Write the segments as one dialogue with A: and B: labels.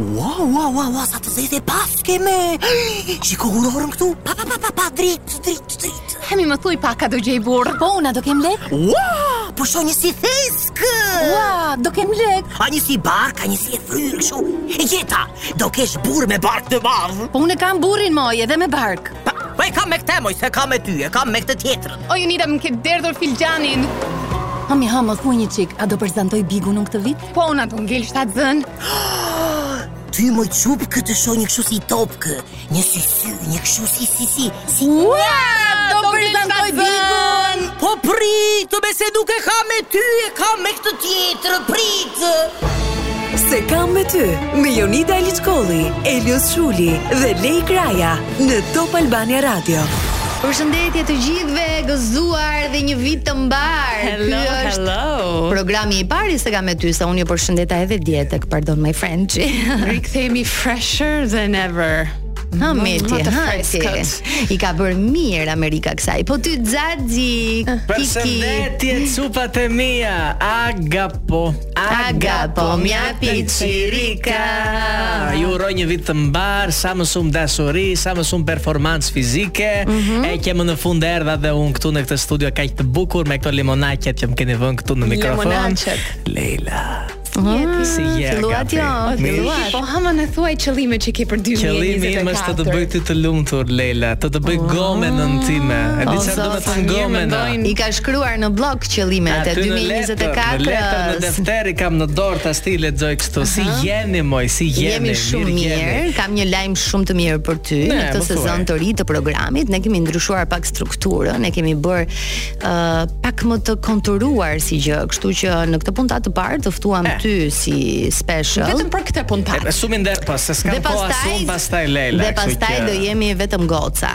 A: Wow, wow, wow, wow, sa të zezë e paskeme! Shiko urorën këtu, pa, pa, pa, pa, pa, dritë, dritë, dritë.
B: Hë mi më thuj pak a do gjej burrë,
C: po unë a do kem lek?
A: Wow, po shoh një si thes!
C: Wow, do kem lek!
A: A një si bark, a një si e fryrë kshu, e gjeta, do kesh burrë me bark të madh.
C: Po unë e kam burrin moj edhe me bark.
A: Pa, po e kam me këtë moj, s'e kam me ty, e kam me këtë tjetrën.
B: O Jonida më ke derdhur filxhanin.
C: Hë mi hë më thuaj një çik, a do prezantoj Bigun unë këtë vit?
B: Po unë a do ngel shtatzënë.
A: Ty moj çupkë të shoh një kështu si topkë, një si sy, një kështu si si si. Si
C: ua, do
B: prezantosh
C: Bigun.
A: Po prit, ti me se nuk e ka me ty, e ka me këtë tjetër, prit.
D: S'e kam me ty, me Jonida Aliçkolli, Elios Shuli dhe Lej Kraja. në Top Albania Radio.
E: Përshëndetje të gjithëve, gëzuar dhe një vit të mbarë.
F: Hello,
E: Ky është
F: hello
E: programi i parë S'e kam me ty, se unë ju përshëndeta edhe dje tek Pardon My French.
F: Rikthehemi fresher than ever.
E: Ha meti, ha
F: ti.
E: I ka bërë mirë Amerika kësaj. Po ty Xhaxhi,
G: Përshëndetje, çupat e mia. Agapo.
E: Agapo mja piçirika
G: Ju uroj një vit të mbarë Sa më shumë dashuri Sa më shumë performancë fizike
E: mm -hmm.
G: E që më në fund erdha dhe unë këtu në këtë studio Kaq të bukur me këto lemonaqet Që më keni vënë këtu në mikrofon
B: Lemonaqet
G: Lejla
E: Ah,
G: si je
E: Filluat jo Filluat
B: Po hë pra na thuaj qëllimet që ke për 2024
G: Qëllimi im është të të bëj ty të lumtur Lejla Të të bëj oh gomenën time E di çfarë do të thotë
B: gomenë
E: I ka shkruar në blog qëllimet e
G: 2024. Në letër në defter i kam në dorë të t'i lexoj kështu. Si jeni moj, si jeni?
E: Jemi shumë mirë. Kam një lajm shumë të mirë për ty në këtë sezon të ri të programit. Ne kemi ndryshuar pak strukturën, e kemi bërë uh, pak më të konturuar si gjë, kështu që në këtë puntatë të parë të ftuam
G: eh.
E: ty si special.
B: Vetëm për këtë
G: puntatë. Shumë nder, po se s'kam
E: kohë
G: shumë
E: pastaj
G: Lejla.
E: Dhe pastaj do jemi vetëm goca.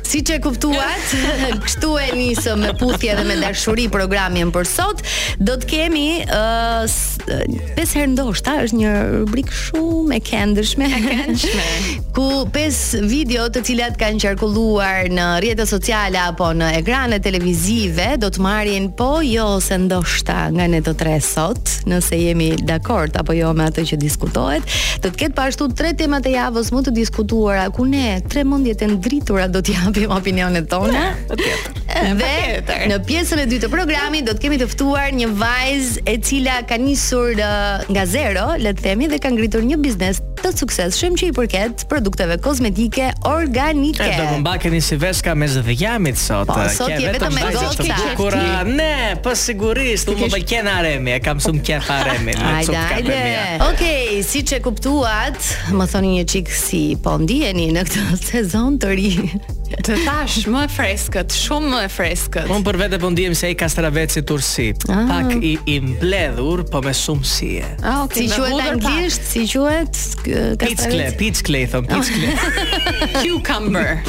G: Siç
E: e kuptuat, kështu e nisëm me puthje dhe me dashuri programin për sot. Do të kemi ë uh, pesë herë ndoshta, është një rubrikë shumë e këndshme. E
B: këndshme.
E: ku pesë video të cilat kanë qarkulluar në rrjetet sociale apo në ekranet televizive do të marrin po jo ose ndoshta nga ne të tre sot, nëse jemi dakord apo jo me atë që diskutohet. Do të ketë po ashtu tre temat e javës më të diskutuara ku ne tre mendjet e ndritura do t'i japim opinionet tona. Dhe në pjesën e dytë të programit do të kemi të ftuar një vajzë e cila ka nisur uh, nga zero, le të themi, dhe ka ngritur një biznes të suksesshëm që i përket produkteve kozmetike organike.
G: E do të më mbakeni si veshka mes dhjamit sot.
E: Po, eh,
G: sot
E: je vetëm me goca.
G: Bukur, ne, po sigurisht, unë më pëlqen haremi, e kam shumë qef haremi.
E: Hajde, hajde. Okej, siç e kuptuat, më thoni një çik Si po ndiheni në këtë sezon të ri?
B: Të tash më e freskët, shumë më e freskët.
G: Unë për vete po ndihem si ai kastraveci turshi,
E: ah.
G: pak i i mbledhur, po me shumë shije.
B: Ah, okay,
E: si quhet anglisht, si quhet kastravec?
G: Pickle, pickle i thon, pickle.
B: Cucumber.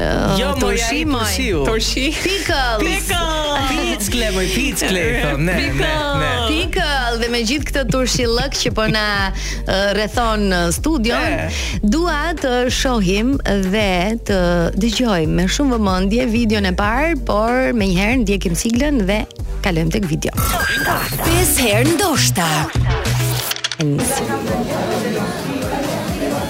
G: Jo, më
E: turshi më
G: siu.
B: Turshi.
G: Pickle. Pickle. Pickle, më pickle. Ne, ne, ne.
E: Pickle dhe me gjithë këtë turshillëk që po na rrethon studion, dua të shohim dhe të dëgjojmë me shumë vëmendje videon e parë, por menjëherë ndjekim siglën dhe kalojmë tek video.
D: Pesë herë ndoshta.
E: Nisim.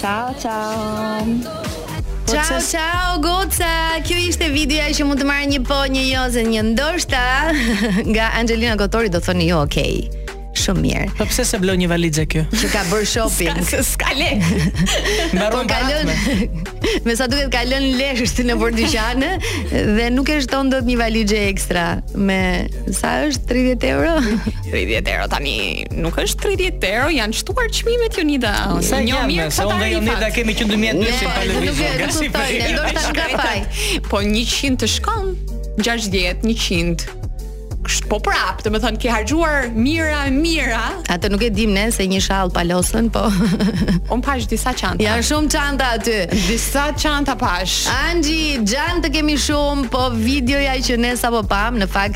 H: Ciao, ciao.
E: Ciao, ciao, goca! Kjo ishte videoja që mund të marrë një po, një jo, ose një ndoshta nga Anxhelina Gotori do të thoni jo, ok. Shumë mirë.
G: Po pse s'e ble një valixhe kjo?
E: Që ka bër shopping.
B: S'ka, s'ka
E: lekë.
G: Mbaron
E: po kalon. Me sa duket ka lënë lesht nëpër dyqane dhe nuk e shton dot një valixhe ekstra me sa është 30 euro.
B: 30 euro tani nuk është 30 euro janë shtuar çmimet Jonida jo,
G: sa
B: një mirë sa
G: unë Jonida kemi që 1200 po,
E: si pa
G: lëvizur nga si
E: pa ndoshta nga faj
B: po 100 të shkon 60 100 po prap, domethënë, ke harxhuar mijëra, mijëra.
E: Atë nuk e dimë ne se një shalë palosën, po...
B: Unë pashë disa çanta.
E: Janë shumë çanta aty.
B: Disa çanta pashë.
E: Anxhi, gjanë të kemi shumë, po videoja që ne sapo pamë, në fakt,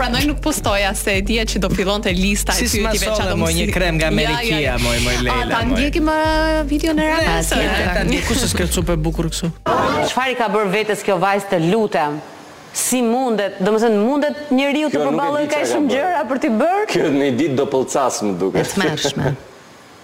B: Prandaj nuk postoja se e dija që do fillonte lista e pyetjeve çfarë do
G: të. Sill
B: më një
G: krem nga
B: Amerika,
G: moj moj
B: Lejla. Ta ndjekim uh, videon e radhës?
G: Ta ndjekim kush është këtë super bukur kështu.
I: Çfarë i ka bërë vetes kjo vajzë të lutem? Si mundet, domethënë, mundet njeriu të përballojë kaq shumë gjëra për t'i bërë?
J: Kjo ndonjë ditë do pëllcasë më duket.
K: E
G: tmerrshme.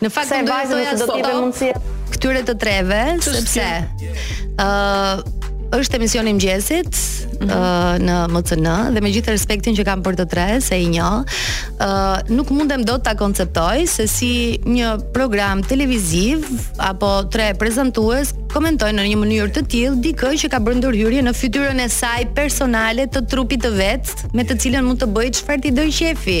G: Në
E: fakt do të thoja
I: do t'u
E: jap
I: mundësi
E: këtyre të treve sepse ë uh, është emisioni i mëngjesit mm -hmm. uh, në MCN dhe me gjithë respektin që kam për të tre se i njoh, ë uh, nuk mundem dot ta konceptoj se si një program televiziv apo tre prezantues komentojnë në një mënyrë të tillë dikë që ka bërë ndërhyrje në fytyrën e saj personale të trupit të vet me të cilën mund të bëjë çfarë t'i dojë qefi.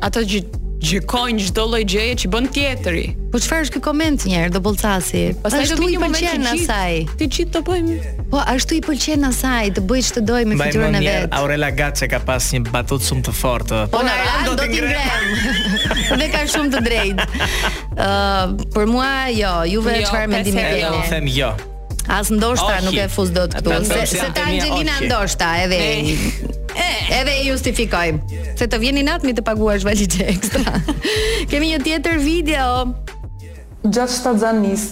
B: Ata gjy gjykojnë çdo lloj gjëje që bën tjetri.
E: Po çfarë është ky koment një herë do plasi?
B: Pastaj do vini
E: pëlqen asaj.
B: Ti ç'i të bëjmë.
E: Po ashtu i pëlqen asaj të bëj ç'të doj me fytyrën e vet.
G: Aurela Gaçe ka pas një batut shumë të fortë.
E: Po, po na ran do t'i ngrem. Dhe ka shumë të drejtë. Ë, uh, për mua jo, juve
B: jo,
E: çfarë mendimi keni?
G: Jo, them jo.
E: As ndoshta nuk e fus dot këtu. Se,
G: se te
E: Angelina ndoshta edhe. Edhe e justifikojmë. Se të vjen inat, mi, të paguash valixhe ekstra. Kemi një tjetër video.
L: Gjatë shtatzanis,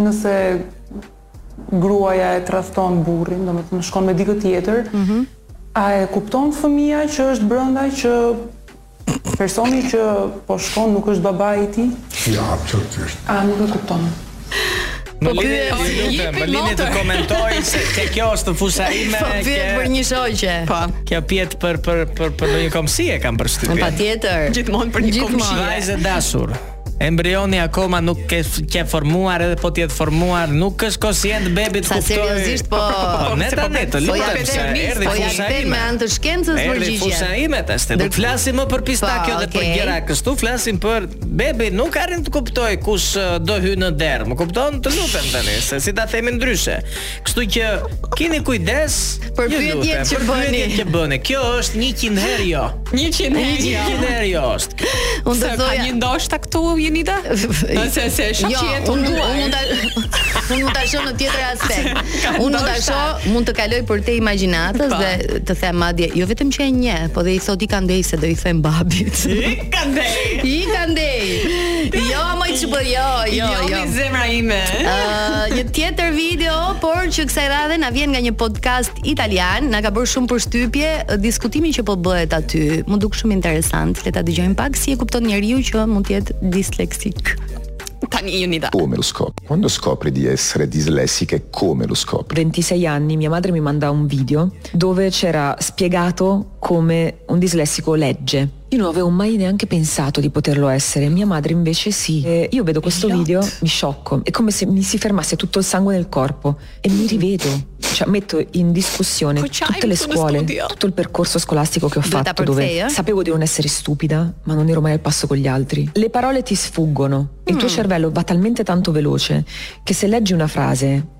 L: nëse gruaja e tradhton burrin, domethënë shkon me dikë tjetër, a e kupton fëmija që është brenda që Personi që po shkon nuk është babai i tij? A nuk e kupton?
G: Më
E: po
G: lini, ju lutem, më lini të komentoj se te kjo është fusha ime.
E: Po pyet për një shoqe.
B: Po.
G: Kjo pyet për për për për ndonjë komshi e kam përshtypjen.
E: Patjetër.
B: Gjithmonë për një komshi. Gjithmonë.
G: Vajzë e dashur. Embrioni akoma nuk qe qe formuar edhe po të jetë formuar, nuk është koshient bebi
E: të
G: kuptoj.
E: Sa seriozisht po
G: Po, tani të lutem se
E: erdhi
G: erdhi fusha ime.
E: Po ja
G: po
E: ja
G: kthen
E: me anë të shkencës
G: përgjigjen.
E: Erdhi
G: fusha ime tash, se nuk flasim më për pistakjo
E: Po,
G: dhe për gjëra kështu, flasim për bebi, nuk arrin të kuptoj kush ë, do hyj në derë. Më kupton? Të lutem tani, se si ta themi ndryshe. Kështu që kini kujdes
E: për pyetjet që bëni.
G: Për pyetjet që bëni. Kjo është 100 herë jo.
B: 100 herë jo.
G: 100 herë jo është.
E: Unë do
B: të
E: thoja
B: një ndoshta këtu Jonida? Ose se
E: shoqet
B: jo,
E: unë
B: dua.
E: Unë mund ta unë mund ta shoh në tjetër aspekt. Unë mund ta shoh, mund të kaloj përtej imagjinatës dhe të them madje jo vetëm që e njeh, po dhe i thotë ik andej se do i them babit.
B: Ik
E: andej. Ik andej. Jo, më që po jo,
B: jo,
E: jo.
B: Jo, zemra ime.
E: Ëh, një tjetër video, por që kësaj radhe na vjen nga një podcast italian, na ka bërë shumë përshtypje diskutimi që po bëhet aty. M'u duk shumë interesant. Le ta dëgjojmë pak si e kupton njeriu që mund të jetë disleksik.
B: Tani Jonida.
M: Come lo scopri? Quando scopri di essere dislessica e come lo scopri?
N: 26 anni mia madre mi manda un video dove c'era spiegato come un dislessico legge. Io non avevo mai neanche pensato di poterlo essere, mia madre invece sì. E io vedo questo Elliot. video, mi sciocco, è come se mi si fermasse tutto il sangue nel corpo e mi rivedo. Cioè metto in discussione tutte le scuole, tutto il percorso scolastico che ho fatto dove
E: eh?
N: sapevo di non essere stupida, ma non ero mai al passo con gli altri. Le parole ti sfuggono, il tuo
E: mm.
N: cervello va talmente tanto veloce che se leggi una frase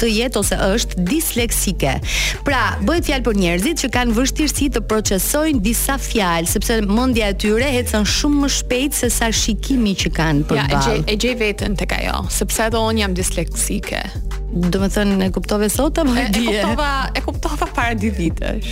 E: të jetë ose është disleksike. Pra, bëhet fjalë për njerëzit që kanë vështirësi të procesojnë disa fjalë, sepse mendja e tyre ecën shumë më shpejt se sa shikimi që kanë përballë.
B: Ja, e gjej veten tek ajo, sepse edhe un jam disleksike.
E: Domethënë e kuptove sot apo
B: e
E: di?
B: E kuptova, e kuptova para dy vitesh.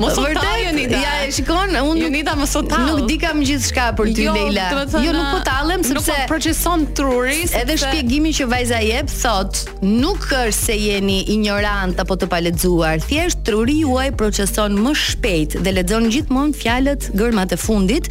B: Mos u
E: tall
B: Jonida.
E: Ja, e shikon, unë
B: Jonida mos u tall.
E: Nuk dikam gjithçka për ty
B: jo,
E: Leila. Jo, nuk po tallem sepse nuk
B: po proceson truri,
E: edhe shpjegimi që vajza jep thotë, nuk është se jeni injorant apo të palexuar, thjesht truri juaj proceson më shpejt dhe lexon gjithmonë fjalët gërmat e fundit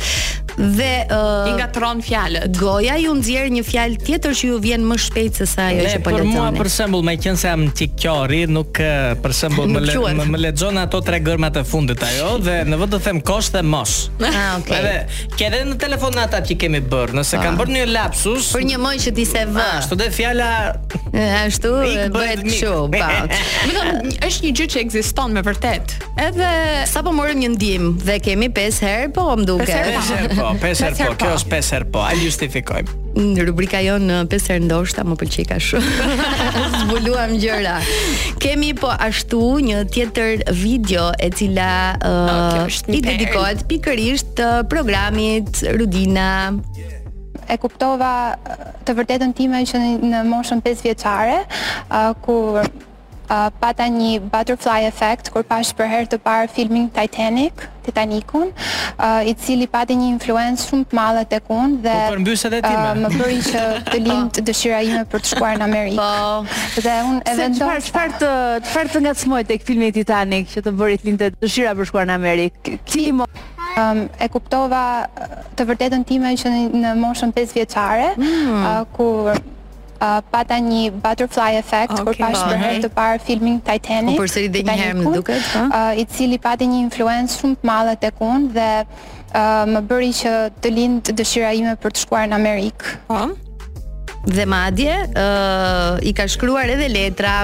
E: dhe uh,
B: i ngatërron fjalët.
E: Goja ju nxjerr një fjalë tjetër që ju vjen më shpejt se sa ajo që po lexoni.
G: Për mua për shembull, meqenëse jam tikjori, nuk për shembull më, le, më, më lexon ato tre gërmat e fundit ajo dhe në vend të them kosh them mosh.
E: Ah, okay.
G: Edhe Ke edhe në telefonatat që kemi bërë, nëse kam bërë një lapsus.
E: Për një më që ti s'e vë.
G: Ashtu dhe fjala
E: ashtu
G: bëhet
E: kështu, pa.
B: Do të thonë, është një gjë që ekziston me vërtet. Edhe
E: sapo morëm një ndihmë dhe kemi 5 herë, po më duket.
G: 5 herë po, 5 herë po, kjo është 5 herë po. E justifikojmë.
E: Rubrika jonë pesë herë ndoshta më pëlqeka shumë. Zbuluam gjëra. Kemi po ashtu një tjetër video e cila uh, i dedikohet pikërisht programit Rudina.
O: E kuptova të vërtetën time që në moshën 5 vjeçare, uh, kur pata një butterfly effect kur pashë për herë të parë filmin Titanic, Titanikun, i cili pati një influencë shumë të madhe tek unë dhe
G: po përmbys edhe
O: ti më bëri që të lindë dëshira ime për të shkuar në Amerikë.
E: Po.
O: Dhe unë e
H: vendos. Çfarë çfarë të çfarë të ngacmoi tek filmi Titanic që të bëri të lindte dëshira për të shkuar në Amerikë? Ti mo
O: Um, e kuptova të vërtetën time që në moshën 5 vjeçare, mm. uh, kur pata një butterfly effect okay.
E: kur
O: pashë për herë të parë filmin Titanic.
E: Po përsëri dhe një herë më duket, po.
O: I cili pati një influencë shumë të madhe tek unë dhe uh, më bëri që të lindë dëshira ime për të shkuar në Amerikë.
B: Po.
E: Dhe madje, uh, i kam shkruar edhe letra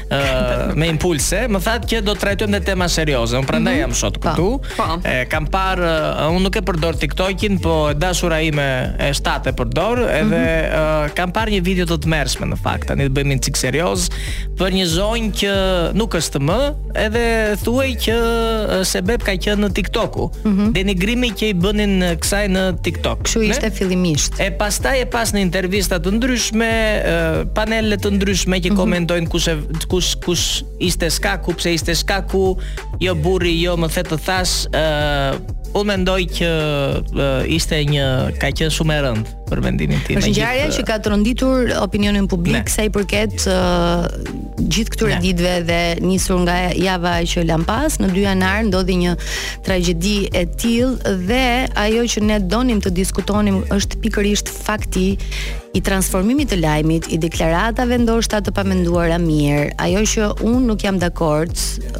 E: uh,
G: me impulse, më thatë që do të trajtojmë dhe tema serioze. Unë prandaj
B: mhm.
G: jam sot po. këtu. Po. Ë kam parë, uh, unë nuk e përdor TikTokin, po e dashura ime e shtatë e përdor, edhe mhm. uh, kam parë një video të tmerrshme në fakt. Tani të bëjmë një cik serioz për një zonjë që nuk është më, edhe thuhej që uh, sebep ka qenë TikToku. mm -hmm. denigrimi që i bënin kësaj në TikTok.
E: Kështu ishte fillimisht.
G: E pastaj e pashë në intervista të ndryshme, panele të ndryshme që mm -hmm. komentojnë kush e, kush kush ishte shkaku, pse ishte shkaku, jo burri, jo më the të thash, ë uh, unë mendoj që uh, ishte një ka qenë shumë e rëndë. për mendimin tim.
E: Është
G: ngjarja
E: që ka tronditur opinionin publik sa i përket uh, gjithë këtyre ditëve dhe nisur nga java që lamë pas, në 2 janar ndodhi një tragjedi e tillë dhe ajo që ne donim të diskutonim është pikërisht fakti i transformimit të lajmit, i deklaratave ndoshta të pamenduara mirë. Ajo që unë nuk jam dakord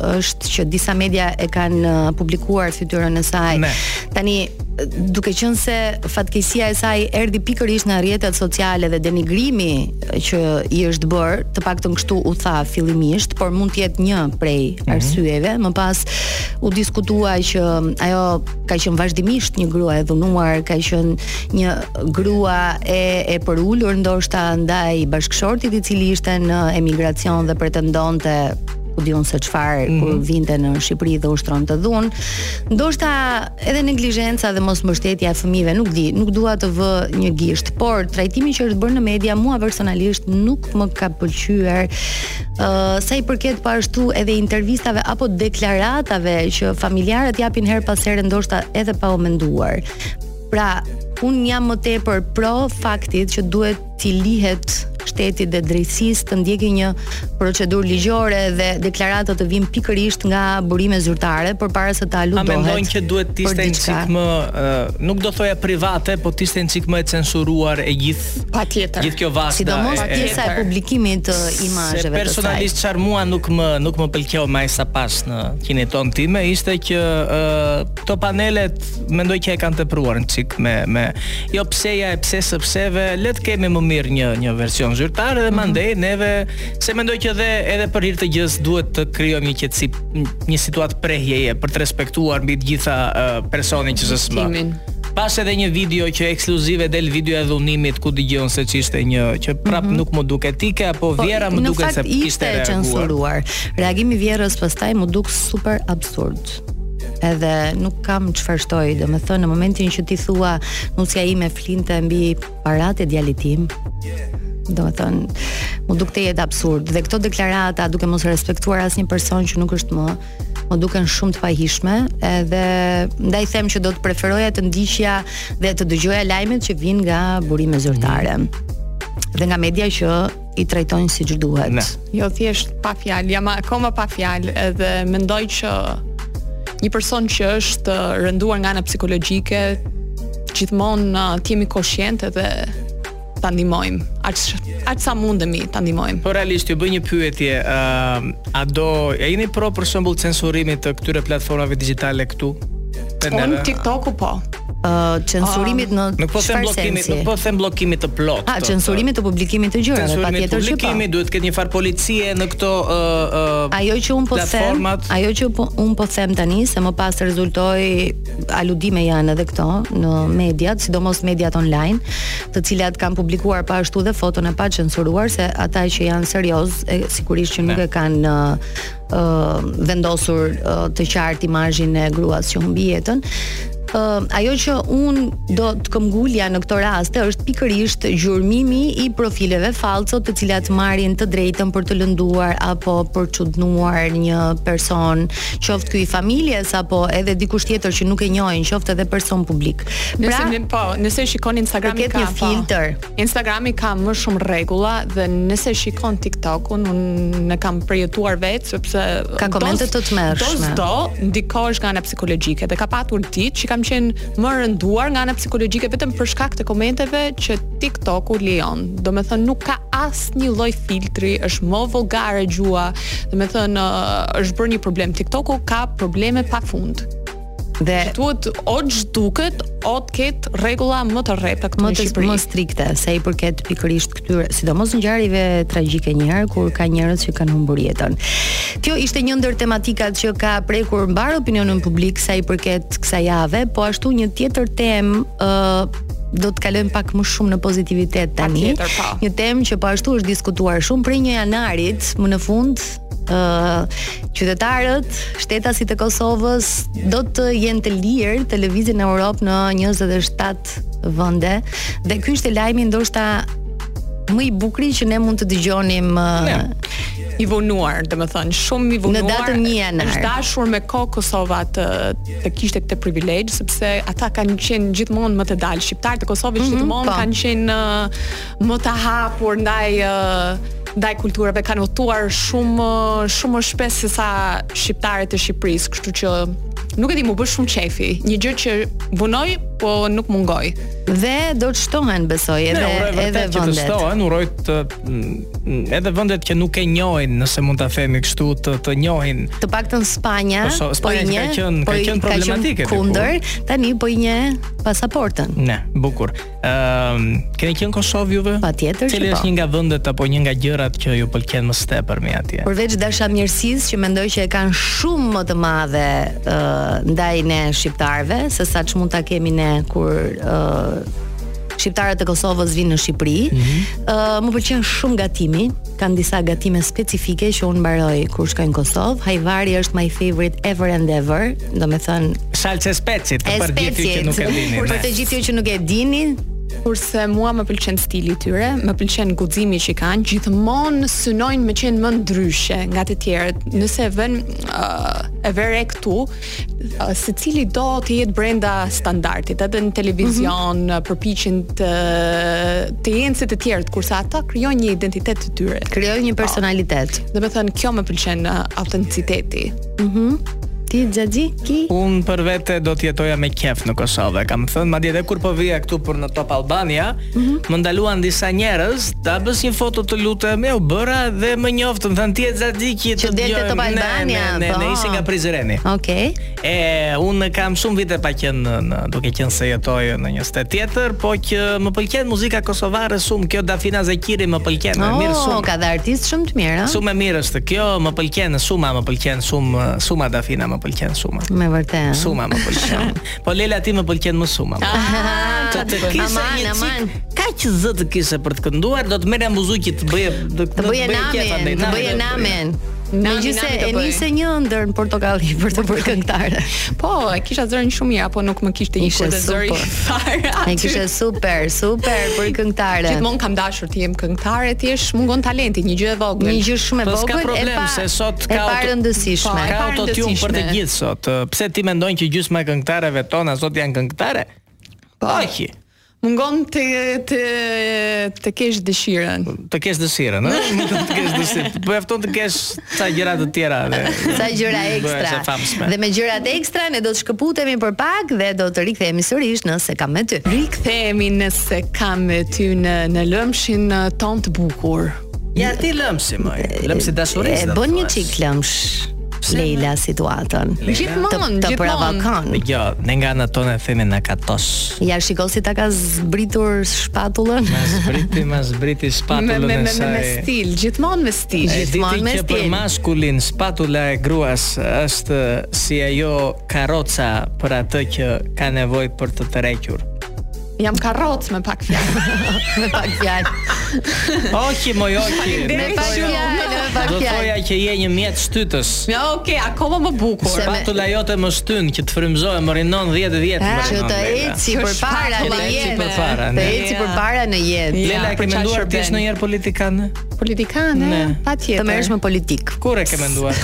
E: është që disa media e kanë uh, publikuar fytyrën e saj. Ne. Tani duke qenë se fatkeqësia e saj erdhi pikërisht nga rrjetet sociale dhe denigrimi që i është bërë, të paktën kështu u tha fillimisht, por mund të jetë një prej mm -hmm. arsyeve. Më pas u diskutua që ajo ka qenë vazhdimisht një grua e dhunuar, ka qenë një grua e e përulur ndoshta ndaj bashkëshortit i cili ishte në emigracion dhe pretendonte ku di unë se çfarë mm -hmm. kur vinte në Shqipëri dhe ushtronte dhunë. Ndoshta Edhe neglizhenca dhe mosmbështetja e fëmijëve, nuk di, nuk dua të vë një gisht, por trajtimi që është bërë në media mua personalisht nuk më ka pëlqyer. Ë uh, sa i përket po ashtu edhe intervistave apo deklaratave që familjarët japin herë pas here ndoshta edhe pa u menduar. Pra, unë jam më tepër pro faktit që duhet t'i lihet shtetit dhe drejtësisë të ndjekë një procedurë ligjore dhe deklaratat të vijnë pikërisht nga burime zyrtare përpara se të aludohet.
G: A mendon që duhet të ishte një çik më, uh, nuk do thoja private, po të ishte një çik më e censuruar e gjithë.
B: Patjetër.
G: Gjithë kjo vazhda.
E: Sidomos pjesa e publikimit të imazheve.
G: Personalisht çfarë mua nuk më nuk më pëlqeu të paktën në opinionin tim ishte që uh, këto panelet mendoj që e kanë tepruar një çik me me jo pse-ja e pse-sepseve le të kemi më mirë një një version zyrtar dhe mm -hmm. mandej neve se mendoj që edhe edhe për hir të gjësë duhet të krijojmë një qetësi një situatë prehjeje për të respektuar mbi të gjitha uh, personin që s'është
B: më
G: pas edhe një video që ekskluzive del video e dhunimit ku dëgjohej se ç'ishte një që prap mm -hmm. nuk më duket etike apo
E: po,
G: vjehrra më duket se kishte reaguar.
E: Në fakt ishte censuruar. Reagimi i vjehrrës pastaj më duk super absurd. edhe nuk kam çfarë shtoj, domethënë në momentin që ti thua nusja ime flinte mbi paratë e djalit tim. Domethënë, m'u duk tejet absurd dhe këto deklarata duke mos respektuar as një person që nuk është më, më duken shumë të pahijshme, edhe ndaj them që do të preferoja të ndiqja dhe të dëgjoja lajmet që vijnë nga burime zyrtare. Mm. Dhe nga media që i trajtojnë siç duhet.
G: Ne.
B: Jo thjesht pa fjalë, jam akoma pa fjalë edhe mendoj që një person që është uh, rënduar nga ana psikologjike gjithmonë uh, të jemi koshientë dhe ta ndihmojmë. Aq aq sa mundemi ta ndihmojmë.
G: Po realisht ju bëj një pyetje, ë uh, a do a jeni pro për shembull censurimit të këtyre platformave digjitale këtu?
B: Unë TikTok-ut po.
E: uh, censurimit në
G: nuk po them bllokimit, nuk po them bllokimit të plotë.
E: A censurimit të publikimit të gjërave, patjetër që po.
G: Publikimi duhet të ketë një farë policie në këto ë uh, uh,
E: Ajo që unë po them, ajo që po, unë po them tani se më pas rezultoi aludime janë edhe këto në mediat, sidomos mediat online, të cilat kanë publikuar po ashtu dhe foton e pacensuruar se ata që janë seriozë, sigurisht që nuk e kanë vendosur të qartë imazhin e gruas që humbi jetën uh, ajo që unë do të këmbgulja në këto raste është pikërisht gjurmimi i profileve fallco të cilat marrin të drejtën për të lënduar apo për të shqudnuar një person, qoftë ky i familjes apo edhe dikush tjetër që nuk e njohin, qoftë edhe person publik.
B: Pra, nëse po, nëse shikoni Instagramin
E: ka një filtr,
B: Instagrami ka më shumë rregulla dhe nëse shikon TikTokun, unë e kam përjetuar vetë sepse
E: ka komente të tmerrshme.
B: Do s'do ndikohesh nga ana psikologjike dhe ka patur ditë që kam qenë më rënduar nga ana psikologjike vetëm për shkak të komenteve që TikToku lejon. Domethënë nuk ka asnjë lloj filtri, është më vulgare gjuha. Domethënë është bërë një problem TikToku ka probleme pafund. Dhe duhet o zhduket, o të ketë rregulla më të rrepta këtu
E: në
B: Shqipëri.
E: Më të strikte sa i përket pikërisht këtyre, sidomos ngjarjeve tragjike atëherë kur ka njerëz që kanë humbur jetën. Kjo ishte një ndër tematikat që ka prekur mbarë opinionin publik sa i përket kësaj jave, po ashtu një tjetër temë ë uh, do të kalojmë pak më shumë në pozitivitet tani.
B: Tjetër, po.
E: Një temë që po ashtu është diskutuar shumë prej një janarit, më në fund ë uh, qytetarët, shtetasit e Kosovës do të jenë të lirë të lëvizin në Europë në 27 vende dhe ky ishte lajmi ndoshta më i bukur që ne mund të dëgjonim uh,
B: i vonuar, domethënë, shumë i vonuar.
E: Në datën një janar.
B: Është dashur me kohë Kosova të, të kishte këtë privilegj, sepse ata kanë qenë gjithmonë më të dalë. Shqiptarët e Kosovës mm -hmm, gjithmonë po. kanë qenë më të hapur ndaj ndaj kulturave kanë udhëtuar shumë shumë më shpesh se sa shqiptarët e Shqipërisë, kështu që nuk e di, m'u bë shumë qejfi. Një gjë që vonoi, po nuk mungoi.
E: Dhe do të shtohen, besoj, edhe
G: ne, uroj,
E: edhe vendet.
G: Të shtohen, uroj të mm, edhe vendet që nuk e njohin, nëse mund ta themi kështu, ta njohin.
E: Të paktën Spanja,
G: po, so, Spanja po e njeh, ka qenë po ka qenë problematike.
E: Kundër, tani po i njeh pasaportën.
G: Ne, bukur. Ëm, uh, keni qenë në Kosovë juve?
E: Patjetër.
G: Cili është po. një nga vendet apo një nga gjërat që ju pëlqen më së tepërmi atje?
E: Përveç dashamirësisë që mendoj që e kanë shumë më të madhe ë uh, ndaj ne shqiptarëve se sa ç'mund ta kemi ne kur ë uh, shqiptarët e Kosovës vijnë në Shqipëri. Ëh, mm -hmm. uh, më pëlqen shumë gatimi. Kanë disa gatime specifike që unë mbaroj kur shkoj në Kosovë. Hajvari është my favorite ever and ever. do me thënë
G: salcë speci të për gjithë që nuk e dini
E: Për të gjithë që nuk e dini
B: Kurse mua më pëlqen stili i tyre, më pëlqen guximi që kanë, gjithmonë synojnë me qenë më ndryshe nga të tjerët. Nëse vën uh, e vëre këtu, uh, secili do të jetë brenda standardit, edhe në televizion mm -hmm. përpiqen të jenë si të tjerët, kurse ata krijojnë një identitet të tyre,
E: krijojnë një personalitet.
B: Uh, do me thënë kjo më pëlqen uh, autenticiteti.
E: Mhm. Mm Ti xhaxhi ki?
G: Un për vete do të jetoja me qef në Kosovë. Kam thënë madje edhe kur po vija këtu për në Top Albania, mm -hmm. më ndaluan disa njerëz ta bësh një foto të lutem, e bëra dhe më njoftën, më thanë ti je xhaxhi ki
E: të dëgjoj. Që Top Albania.
G: Ne, ne, ne, ne ishim nga Prizreni.
E: Okej. Okay.
G: E un kam shumë vite pa qenë në, në duke qenë se jetoj në një Shtet tjetër, po që më pëlqen muzika kosovare shumë, kjo Dafina Zeqiri më pëlqen,
E: oh,
G: mirë shumë.
E: ka dhe artistë shumë të mirë,
G: a? Shumë e mirë është, kjo më pëlqen, shumë më pëlqen, shumë, shumë Dafina më pëlqen, shumë.
E: Me vërtetë.
G: Shumë më pëlqen. po Lela ti më pëlqen më shumë.
E: Ah, të të kisha një
G: çik, kaq zë të kisha për të kënduar, do të merrja buzukin të bëje,
E: të bëje namin, të bëje namin. Megjithëse e nise një ëndërr në Portokalli për t'u bërë këngëtare.
B: Po, e kisha zërin shumë mirë, apo nuk më ikte ndonjëherë zëri fare.
E: E kisha super, super për këngëtare.
B: Gjithmonë kam dashur të jem këngëtare, thjesht mungon talenti, një gjë e vogël.
E: Një gjë shumë e
G: po,
E: vogël,
G: e pa se sot ka
E: auto rëndësishme.
G: Po, ka autotune për të gjithë sot. Pse ti mendon që gjysma e këngëtareve tona sot janë këngëtare? Po.
B: Mungon të të të kesh dëshirën.
G: Të kesh dëshirën, ëh? Mungon të kesh dëshirën. Po mjafton të kesh ca gjëra të tjera,
E: ca gjëra ekstra. Dhe me gjërat ekstra ne do të shkëputemi për pak dhe do të rikthehemi sërish në S'e kam me ty.
B: Rikthehemi në S'e kam me ty në në lëmshin tonë të bukur.
G: Ja ti lëmshi më. Lëmshi dashurisë.
E: E bën një çik lëmsh. Lela situatën.
B: Gjithmonë,
E: të, të provokon.
G: Jo, ne nga ana tonë themi na katranos.
E: Ja shikoj si ta ka zbritur shpatullën.
G: Ma zbriti, ma zbriti shpatullën
B: me, me, me, me stil, gjithmonë me stil,
G: gjithmonë me stil. Për maskulin shpatulla e gruas është si ajo karroca për atë që ka nevojë për të tërhequr.
B: Jam karrocë me pak fjalë.
E: me pak fjalë.
G: Oki moj oki.
E: Me pak fjalë, me pak fjalë.
G: Do thoja që je një mjet shtytës.
B: Ja, okay, akoma më bukur.
G: Shpatulla jote më shtyn që të frymëzohem më rinon 10 10 më rinon.
E: Që
G: të
E: eci përpara në jetë. Të eci përpara në jetë.
G: Lela ke menduar ti ndonjë
B: politikan?
G: Politikan,
B: patjetër.
E: Të merresh me politikë.
G: Kur e ke menduar?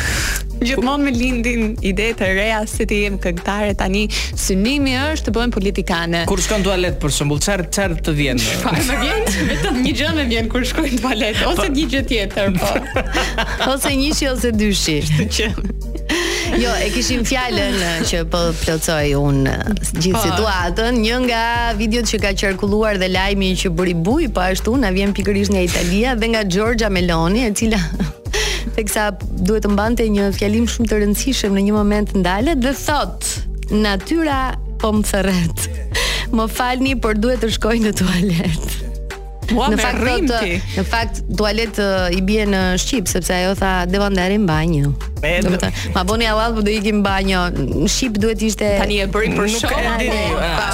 B: Gjithmonë me lindin ide të reja se ti je këngëtare tani synimi është të bëhesh politikane.
G: Kur shkon tualet për shembull, çfarë çfarë të vjen?
B: Çfarë më vjen? Vetëm një gjë më vjen kur shkoj në tualet ose po. një gjë tjetër, po.
E: ose njëshi ose dyshi.
B: Kështu që
E: Jo, e kishim fjalën që po plotësoj un gjithë
B: po.
E: situatën, një nga videot që ka qarkulluar dhe lajmi që bëri buj, po ashtu na vjen pikërisht nga Italia dhe nga Giorgia Meloni, e cila Teksa duhet të mbante një fjalim shumë të rëndësishëm në një moment ndalet dhe thot Natyra po më thërret Më falni, por duhet të shkoj në tualet
B: Ua,
E: në fakt në fakt tualet uh, i bie në shqip sepse ajo tha devo andare in
G: bagno.
E: Do të thotë, ma bëni hallall po do iki në banjë. Në shqip duhet ishte
B: tani e bëri për
G: shok.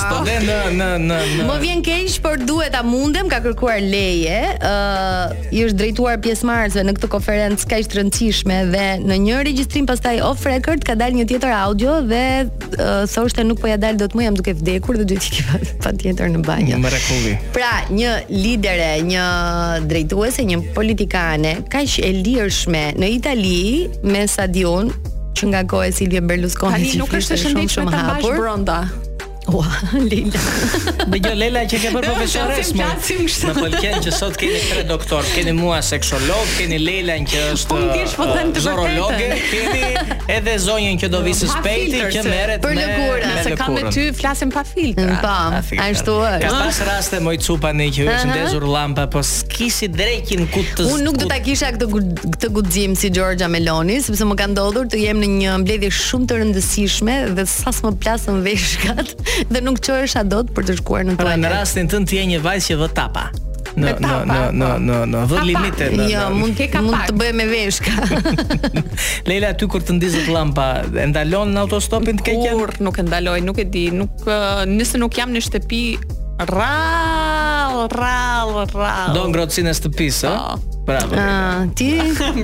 B: Po
G: në në në
E: Më vjen keq, por duhet ta mundem, ka kërkuar leje. Ëh, uh, i është drejtuar pjesëmarrësve në këtë konferencë kaq të rëndësishme dhe në një regjistrim pastaj off record ka dalë një tjetër audio dhe uh, thoshte nuk po ia dal dot më jam duke vdekur dhe duhet të iki patjetër në banjë.
G: Mrekulli.
E: Pra, një lidere, një drejtuese, një politikane kaq e lirshme në Itali me sa di unë që nga koha e Silvio Berlusconi.
B: Tani nuk është e shëndetshme ta mbash brenda.
E: Ua, Leila.
G: Dhe kjo Leila që ke bërë profesores më. Më pëlqen që sot keni tre doktor, keni mua seksolog, keni Leila që është
B: Unë thjesht po them të vërtetën.
G: Keni edhe zonjën që do vi së
B: shpejti
G: që merret
E: për lëkurën,
B: se ka me ty flasim pa filtra.
E: Po, ashtu është.
G: Ka pas raste me çupa ne që është ndezur llampa, po s'kishe dreqin ku të
E: Unë nuk do ta kisha këtë këtë guxim si Georgia Meloni, sepse më ka ndodhur të jem në një mbledhje shumë të rëndësishme dhe sa s'më plasën veshkat dhe nuk çohesha dot për të shkuar në
G: pra,
E: tualet.
G: Në rastin tënd ti je një vajzë që vë tapa. Në në në në
B: po.
G: në në vë limite në.
E: Jo, mund
B: të
E: mund të bëhesh me veshka.
G: Leila ty kur të ndizet llampa, e ndalon në autostopin të keqen?
B: Kur nuk e ndaloj, nuk e di, nuk nëse nuk jam në shtëpi, rrall, rrall, rrall.
G: Do ngrohtësinë e shtëpisë, ëh?
B: Po.
G: Bravo.
E: Ah, ti?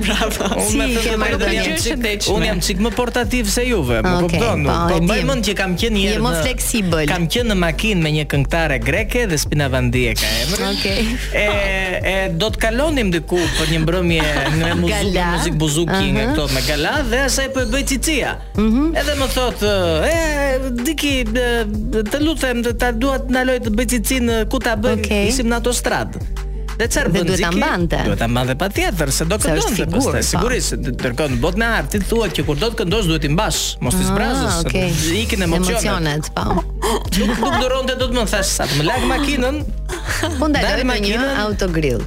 B: Bravo.
G: Unë me të
E: marrë
G: të
B: gjë shëndetshme.
G: Unë jam çik më portativ se juve, më
E: okay,
G: kupton?
E: Po,
G: po mbaj mend që kam qenë një herë.
E: Je
G: më
E: fleksibël.
G: Kam qenë në makinë me një këngëtare greke Despina Vandi e ka emrin.
E: Okej. Okay.
G: E e do të kalonim diku për një mbrëmje në muzikë, muzik buzuki uh
E: -huh.
G: nga këto me gala dhe asaj po i bëhej çiçi.
E: Mm -hmm.
G: Edhe më thot, e, Ziki, të lutem, të dua të ndaloj të bëj çiçin, ku ta bëjmë,
E: okay.
G: ishim në autostradë. Dhe çfarë bën Ziki? Duhet ta mbante. patjetër, se do këndonte pastaj.
E: Po.
G: Sigurisht, ndërkohë në botën e artit thuhet që kur do të këndosh duhet ta mbash, mos ta ah, zbrazësh,
E: ah, okay.
G: ikin emocionet.
E: Emocionet, po.
G: Nuk nuk duronte dot më thash sa të më lagë makinën.
E: Po
G: ndalëm
E: në një autogrill.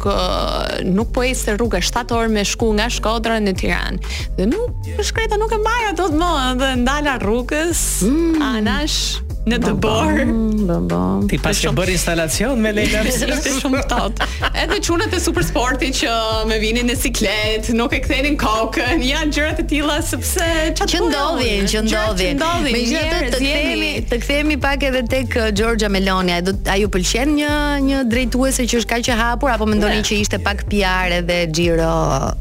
E: kë
B: nuk po ecte rruga 7 orë me shku nga Shkodra në Tiranë. Dhe nuk shkreta nuk e mbaja dot më dhe ndala rrugës mm. anash në të
E: borë.
G: Bam, bam. Ti paske bërë instalacion me Leila
B: Rësishtë shumë tot. Edhe çunat e Supersportit që me vinin në siklet, nuk e kthenin kokën, janë gjërat e tila së se çfarë
E: që ndodhi, që ndodhi. Megjithatë të kthehemi, të kthehemi pak edhe tek uh, Giorgia Meloni. A do a ju pëlqen një një drejtuese që është kaq e hapur apo mendoni që ishte pak PR edhe xhiro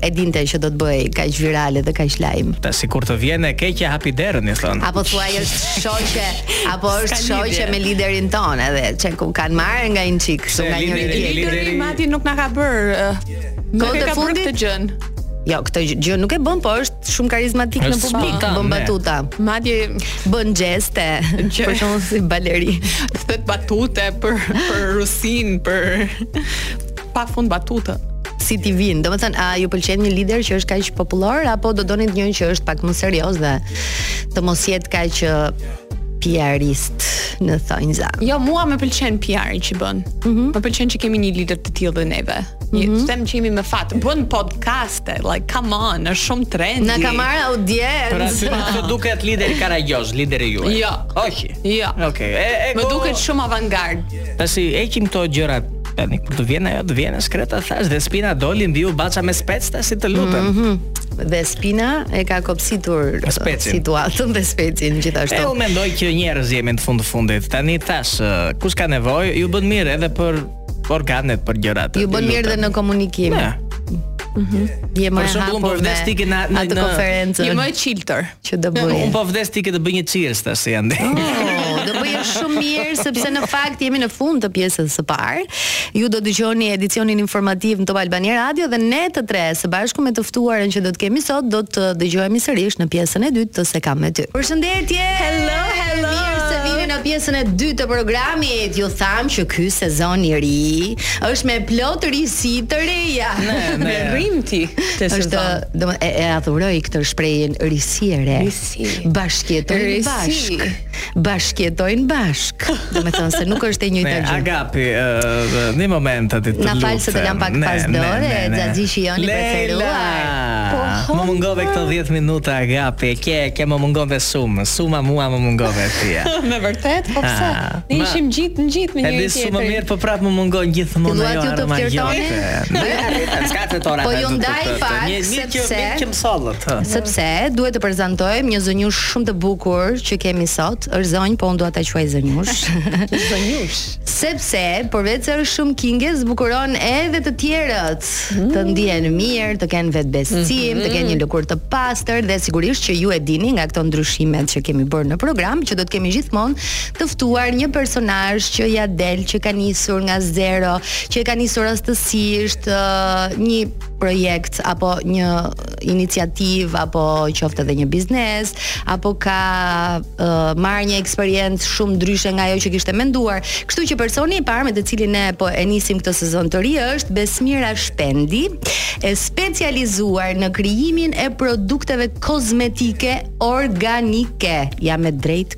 E: e dinte që do të bëj kaq virale dhe kaq lajm.
G: Ta sikur të vjen e keqja hapi derën i thon.
E: Apo thua ajo është shoqe, apo është shoqe me liderin ton edhe që ku kanë marrë nga një çik, nga njëri tjetri.
B: Lideri mati nuk na ka bër.
E: Uh,
B: Kohë të
E: fundit
B: të gjën.
E: Jo, këtë gjë nuk e bën, po është shumë karizmatik në publik,
G: ka
E: bën batuta.
B: Madje
E: bën gjeste, për shembull si baleri.
B: Thotë batuta për për Rusin, për pa fund batuta
E: si ti vin. Domethënë, a ju pëlqen një lider që është kaq popullor apo do donit një që është pak më serioz dhe të mos jetë kaq piarist në thonjza.
B: Jo, mua më pëlqen PR që bën.
E: Mm -hmm.
B: Më pëlqen që kemi një lider të tillë dhe neve. Një mm -hmm. them që jemi me fat. Bën podcast, like come on, është shumë trendy.
E: Na ka
G: marr
E: audiencë.
G: Pra si të duket lideri karagjoz, lideri juaj.
B: Jo.
G: Ja. Okej. Okay.
B: Jo. Ja.
G: Okej. Okay. E, e
B: Më duket shumë avangard.
G: Tash i heqim këto gjërat tani kur të vjen ajo të vjen skreta thash dhe spina doli mbi Ubaca me spec tash si të lutem.
E: Mm -hmm. Dhe spina e ka kopsitur situatën dhe specin gjithashtu.
G: E u mendoj që njerëz jemi në fund të fundit. Tani tash kush ka nevojë, ju bën mirë edhe për Organet, për gjërat.
E: Ju bën mirë dhe në komunikim.
G: Ne. Mhm.
E: Je më
G: shumë unë po vdes ti na në
E: atë konferencë.
B: Je më e çiltër
E: që do bëj.
G: Unë po vdes ti që të bëj një cheers tash si ande.
E: Oh, do bëj shumë mirë sepse në fakt jemi në fund të pjesës së parë. Ju do dëgjoni edicionin informativ në Top Albania Radio dhe ne të tre së bashku me të ftuarën që do të kemi sot do të dëgjohemi sërish në pjesën e dytë të S'e kam me ty. Përshëndetje. Hello, hello. Mirë se vini në pjesën e dytë të programit. Ju thamë që ky sezon i ri është me plot risi të reja.
G: Me
B: rrim ti
E: te
B: sezon.
E: Është, do e, e adhuroj këtë shprehjen risi e re.
B: Risi. Bashkëjetojnë
E: bashk. Bashkëjetojnë bashk. Do të thonë se nuk është e njëjta gjë.
G: Agapi, ë, në moment atë të lutem.
E: Na fal se të lam pak pas dore,
G: xhaxhi që
E: je yni i preferuar. Po, po.
G: Më mungove këto 10 minuta Agapi, e ke, ke më mungove shumë. Shumë mua më mungove ti.
B: Me vërtet, po pse?
G: Ah.
B: Ne ishim gjithë e gjithë me njëri
G: tjetrin. Edhe
B: shumë
G: mirë, po prapë më mungon gjithmonë ajo
E: aroma. Ti
G: duhet
E: të
G: flirtoni. Ne ska të tona.
E: Po ju ndaj
G: fat
E: sepse
G: ne kemi sallët.
E: Sepse duhet të prezantojmë një zonjushë shumë të bukur që kemi sot. Është zonjë, po unë dua ta quaj zonjushë.
B: Zonjushë.
E: Sepse përveçse është shumë kinge, zbukuron edhe të tjerët. Mm. Të ndihen mirë, të kenë vetëbesim, mm-hmm. të kenë një lëkurë të pastër dhe sigurisht që ju e dini nga këto ndryshimet që kemi bërë në program që do të kemi gjithmonë të ftuar një personazh që ia del që ka nisur nga zero, që e ka nisur rastësisht uh, një projekt apo një iniciativë apo qoftë edhe një biznes apo ka uh, marrë një eksperiencë shumë ndryshe nga ajo që kishte menduar. Kështu që personi i parë me të cilin ne po e nisim këtë sezon të ri është Besmira Shpendi, e specializuar në krijimin e produkteve kozmetike organike. Ja me drejt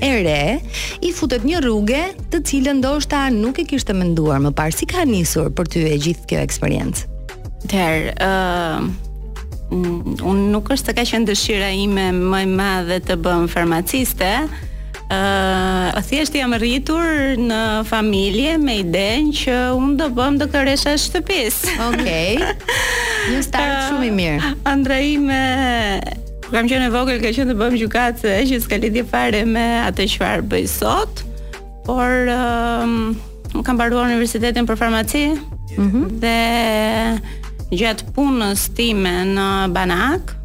B: e
E: re, i futet një rruge, të cilën ndoshta nuk e kishte menduar më parë si ka nisur për ty e gjithë kjo eksperiencë.
F: Atëherë, ë uh, unë nuk është se ka qenë dëshira ime më e madhe të bëhem farmaciste, ë uh, thjesht jam rritur në familje me idenë që unë do bëhem doktoresha e shtëpisë.
E: Okej. Okay. Një start shumë i mirë.
F: Ëndrra ime Kur kam qenë e vogël ka qenë të bëhem gjykatëse që s'ka lidhje fare me atë çfarë bëj sot, por um, kam mbaruar universitetin për farmaci. Mm -hmm. Dhe gjatë punës time në banak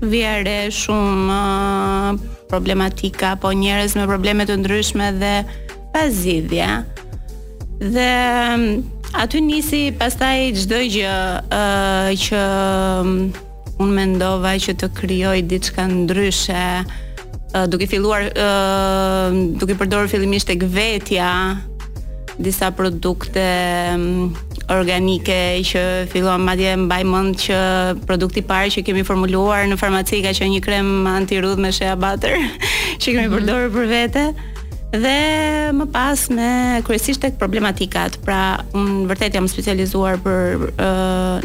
F: vija re shumë uh, problematika, apo njerëz me probleme të ndryshme dhe pa zgjidhje. Dhe um, aty nisi pastaj çdo gjë uh, që um, Unë mendova që të krijoj diçka ndryshe, duke filluar duke përdorur fillimisht tek vetja disa produkte organike që filluan madje mbaj mend që produkti i parë që kemi formuluar në farmaci ka qenë një krem anti-rrudhë me shea butter që kemi mhm. përdorur për vete. dhe më pas me kryesisht tek problematikat. Pra, unë vërtet jam specializuar për ë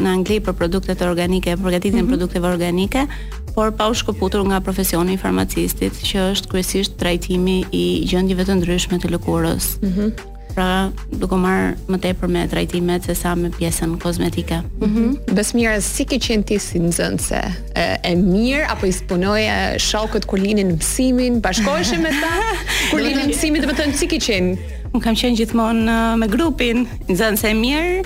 F: në Angli për produktet organike, përgatitjen e mm -hmm. produkteve organike, por pa u shkëputur nga profesioni i farmacistit, që është kryesisht trajtimi i gjendjeve të ndryshme të lëkurës. Mm -hmm. Pra, duke u marrë më tepër me trajtimet se sa me pjesën kozmetike.
B: Mhm. Mm Besmira, si ke qenë ti si nxënëse? E, e mirë apo i spiunoje shokët kur linin mësimin? Bashkoheshe me ta? Kur linin mësimin, domethënë si ke qenë?
F: Unë kam qenë gjithmonë me grupin, nxënëse e mirë,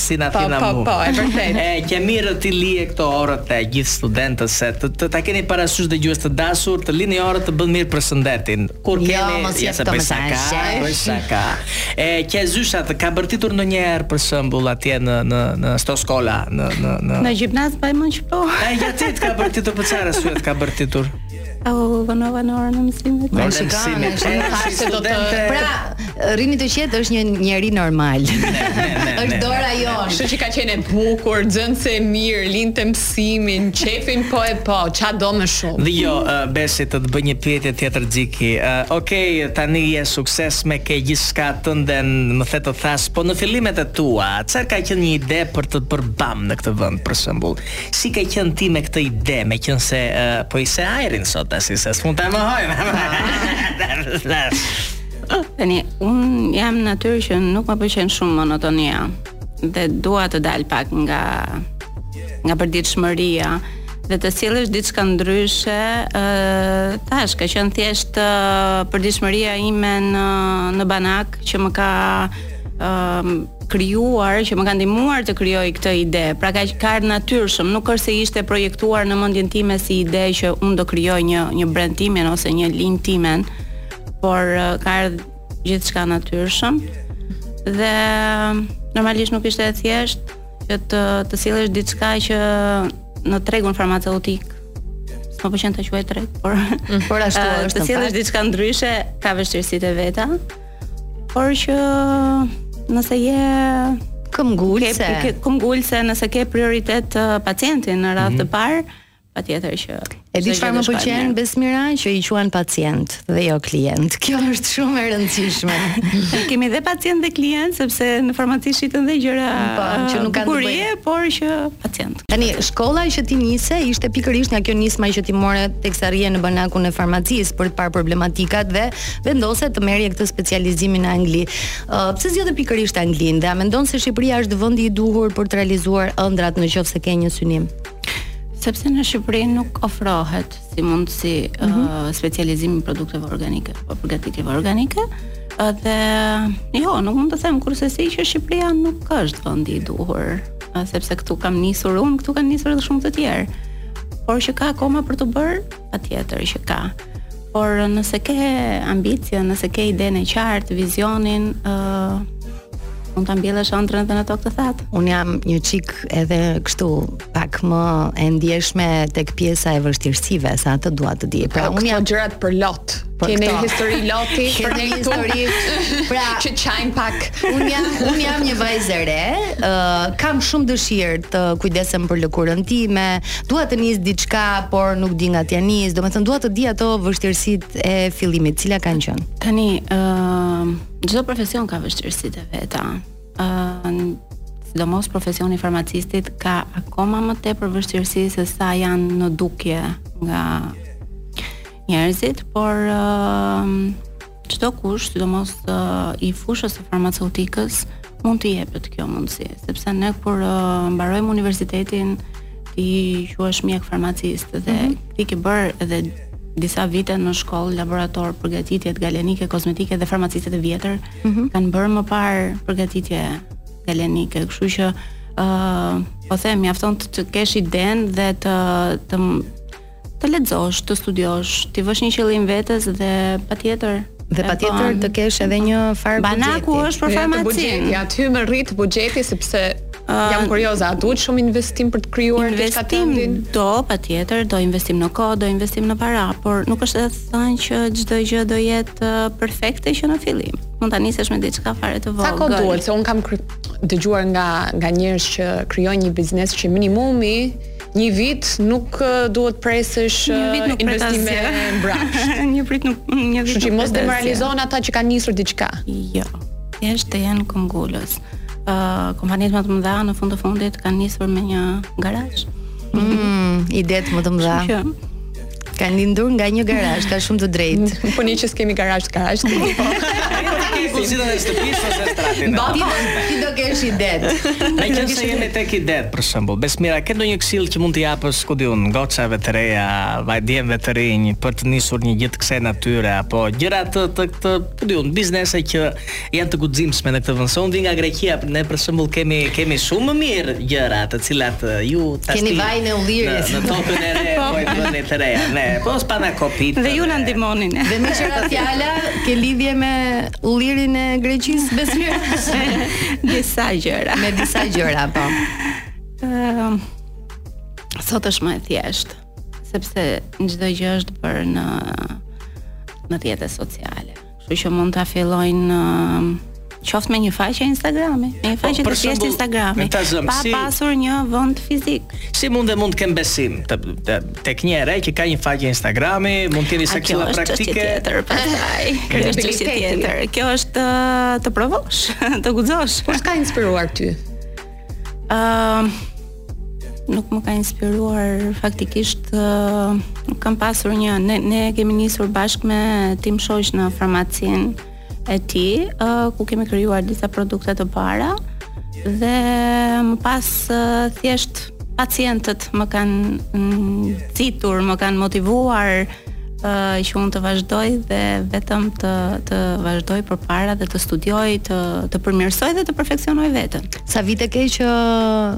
G: si na thina mu.
B: Po, po, po, e vërtetë.
G: E ke mirë t'i lije këto orët te gjithë studentët se ta, të ta keni parasysh dëgjues të dashur, të lini orët të bën mirë për shëndetin. Kur
E: jo,
G: keni
E: mos ja
G: se bëj sa ka, bëj sa ka. Po zysha të ka bërtitur ndonjëherë për shembull atje në në në shkollë, në në në
F: Në gjimnaz pa më thuaj po.
G: Ai ja ti të ka bërtitur për çfarë arsye të ka bërtitur?
F: A u vonova në orën e mësimit?
G: Në orën
E: e mësimit.
G: Ai
E: se do të, pra, rrini të qetë është një njeri normal. Është dora jonë.
B: Kështu që ka qenë e bukur, nxënëse e mirë, linte mësimin, qejfin po e po, ça do më shumë.
G: Dhe jo, Besi të të bëj një pyetje tjetër Xhiki. Okej, tani je e suksesshme, ke gjithçka tënden, më the të thas, po në fillimet e tua, çfarë ka qenë një ide për të bërë bam në këtë vend për shembull? Si ke qenë ti me këtë ide, me qenë se uh, po e sheh ajrin sot, tashi se s'mund ta mohoj.
F: Tani, unë jam natyrë që nuk më pëlqen shumë monotonia dhe dua të dal pak nga nga përditshmëria dhe të sjell diçka ndryshe, ë uh, thashë ka qenë thjesht uh, përditshmëria ime në në banak që më ka krijuar që më ka ndihmuar të krijoj këtë ide. Pra ka ka ardhur natyrshëm, nuk është se ishte projektuar në mendjen time si ide që unë do krijoj një një brand timin ose një linjë timen, por ka ardhur gjithçka natyrshëm. Dhe normalisht nuk ishte e thjeshtë që të të sjellësh diçka që në tregun farmaceutik, s'më pëlqen ta quaj treg, por mm,
E: por ashtu është.
F: Të
E: sjellësh
F: diçka ndryshe ka vështirësitë e veta. Por që nëse je
E: këmbëngulëse,
F: ke këmbëngulje nëse ke prioritet uh, pacientin në radhë të mhm. parë, patjetër që
E: e di çfarë më pëlqen Besmira që i quan pacient dhe jo klient. Kjo është shumë e rëndësishme.
F: Kemi dhe pacient dhe klient sepse në farmaci shiten dhe gjëra
E: po, që nuk kanë
F: bukurie, por që pacient.
E: Tani shkolla që ti nise ishte pikërisht nga kjo nisma që ti more teksa rrije në banakun e farmacisë për të parë problematikat dhe vendose të merrje këtë specializimin në Angli. Uh, pse zgjodhe pikërisht Anglinë dhe a mendon se Shqipëria është vendi i duhur për të realizuar ëndrrat në qoftë se ke një synim?
F: Sepse në Shqipëri nuk ofrohet si mundësi mm -hmm. uh, specializimi i produkteve organike apo përgatitjeve organike. Dhe jo, nuk mund të them kurrsesi që Shqipëria nuk është vendi i duhur, sepse këtu kam nisur unë, këtu kanë nisur edhe shumë të tjerë. Por që ka akoma për t'u bërë, patjetër që ka. Por nëse ke ambicie, nëse ke idenë e qartë, vizionin, ë uh, mund ta mbjellësh ëndrrën edhe në tokë të thatë.
E: Un jam një çik edhe kështu pak më e ndjeshme tek pjesa e vështirësive, se atë dua të di.
B: Pra, pra
E: un jam
B: gjërat për lot.
E: Kemi
B: histori loti për një
E: histori. Pra,
B: që çajm pak.
E: Un jam un jam një vajzë e re, uh, kam shumë dëshirë të kujdesem për lëkurën time, dua të nis diçka, por nuk di nga t'ja nis, domethënë dua të di ato vështirësitë e fillimit, cilat kanë qenë.
F: Tani, ë, uh, çdo profesion ka vështirësitë e veta. ë uh, sidomos profesioni i farmacistit ka akoma më tepër vështirësi se sa janë në dukje nga njerëzit, por çdo uh, kush, sidomos uh, i fushës së farmaceutikës, mund t'i jepet kjo mundësi, sepse ne kur uh, mbarojmë universitetin, ti quhesh mjek farmacist dhe mm -hmm. ti ke bërë edhe disa vite në shkollë, laborator, përgatitje galenike, kozmetike dhe farmacistët e vjetër mm -hmm. kanë bërë më parë përgatitje galenike, kështu që ë uh, po them mjafton të, të kesh idenë dhe të të Të lexosh, të studiosh, t'i vësh një qëllim vetes dhe patjetër
E: dhe patjetër të kesh edhe një
F: farë
E: buxheti.
F: Banaku është për farmaci.
B: Ja aty më rri te buxheti sepse uh, jam kurioze, a duhet shumë investim për të krijuar diçka të tillë?
F: Do, patjetër, do investim në kohë, do investim në para, por nuk është e thënë që çdo gjë do jetë perfekte që në fillim. Mund ta nisësh me diçka fare të vogël.
B: Sa kohë duhet? Se un kam dëgjuar nga nga njerëz që krijojnë një biznes që minimumi Një vit nuk duhet presësh investime mbrapsht.
F: Një prit nuk një vit.
B: Kështu që mos demoralizon ata që kanë nisur diçka.
F: Jo. Thjesht të jenë këmbgulës. Ë uh, kompanitë më të mëdha në fund të fundit kanë nisur me një garazh.
E: Mm, idetë më të mëdha.
F: Që
E: Kanë lindur nga një garazh, ka shumë të drejtë.
B: Po ne që s'kemi garazh, garazh.
G: Po si do të shtëpish ose stratin?
E: Ba ti ti do kesh
G: idetë. Meqenëse jemi tek idetë, për shembull. Besmira, ke ndonjë këshillë që mund të japësh, ku di unë, gocave të reja, djemve të rinj për të nisur një gjë të kësaj natyre apo gjëra të të të, ku di unë, biznese që Janë të guximshme në këtë vend. Se unë vij nga Greqia, ne për shembull i kemi shumë më mirë gjëra, të cilat ju tash
E: Keni vajin e ullirit.
G: Në, në tokën e re, po, po i bëni të reja. Ne, po s'pa na kopit.
F: Dhe ju na ndihmonin.
E: Dhe meqë ra fjala ke lidhje me ullirin e Greqisë, Besmira.
F: disa gjëra.
E: Me disa gjëra, po.
F: Ëm sot është më e thjeshtë, sepse çdo gjë është bërë në në rrjete sociale. Kështu që mund ta fillojnë qoftë me një faqe Instagrami, me një po,
G: faqe
F: të thjeshtë Instagrami, pa pasur një vend fizik.
G: Si mund dhe mund të kem besim tek një e re që ka një faqe Instagrami, mund të
F: jemi
G: sa këshilla
F: praktike. Kjo
G: është
F: tjetër, pastaj. Kjo është çështje tjetër. Kjo është të provosh, të guxosh.
B: Kush të ka inspiruar ty?
F: Ëm uh, nuk më ka inspiruar faktikisht uh, kam pasur një ne, ne kemi nisur bashkë me tim shoq në farmacinë e tij uh, ku kemi krijuar disa produkte të para dhe më pas uh, thjesht pacientët më kanë nxitur, më kanë motivuar uh, që unë të vazhdoj dhe vetëm të të vazhdoj përpara dhe të studioj, të të përmirësoj dhe të perfeksionoj veten.
E: Sa vite ke që,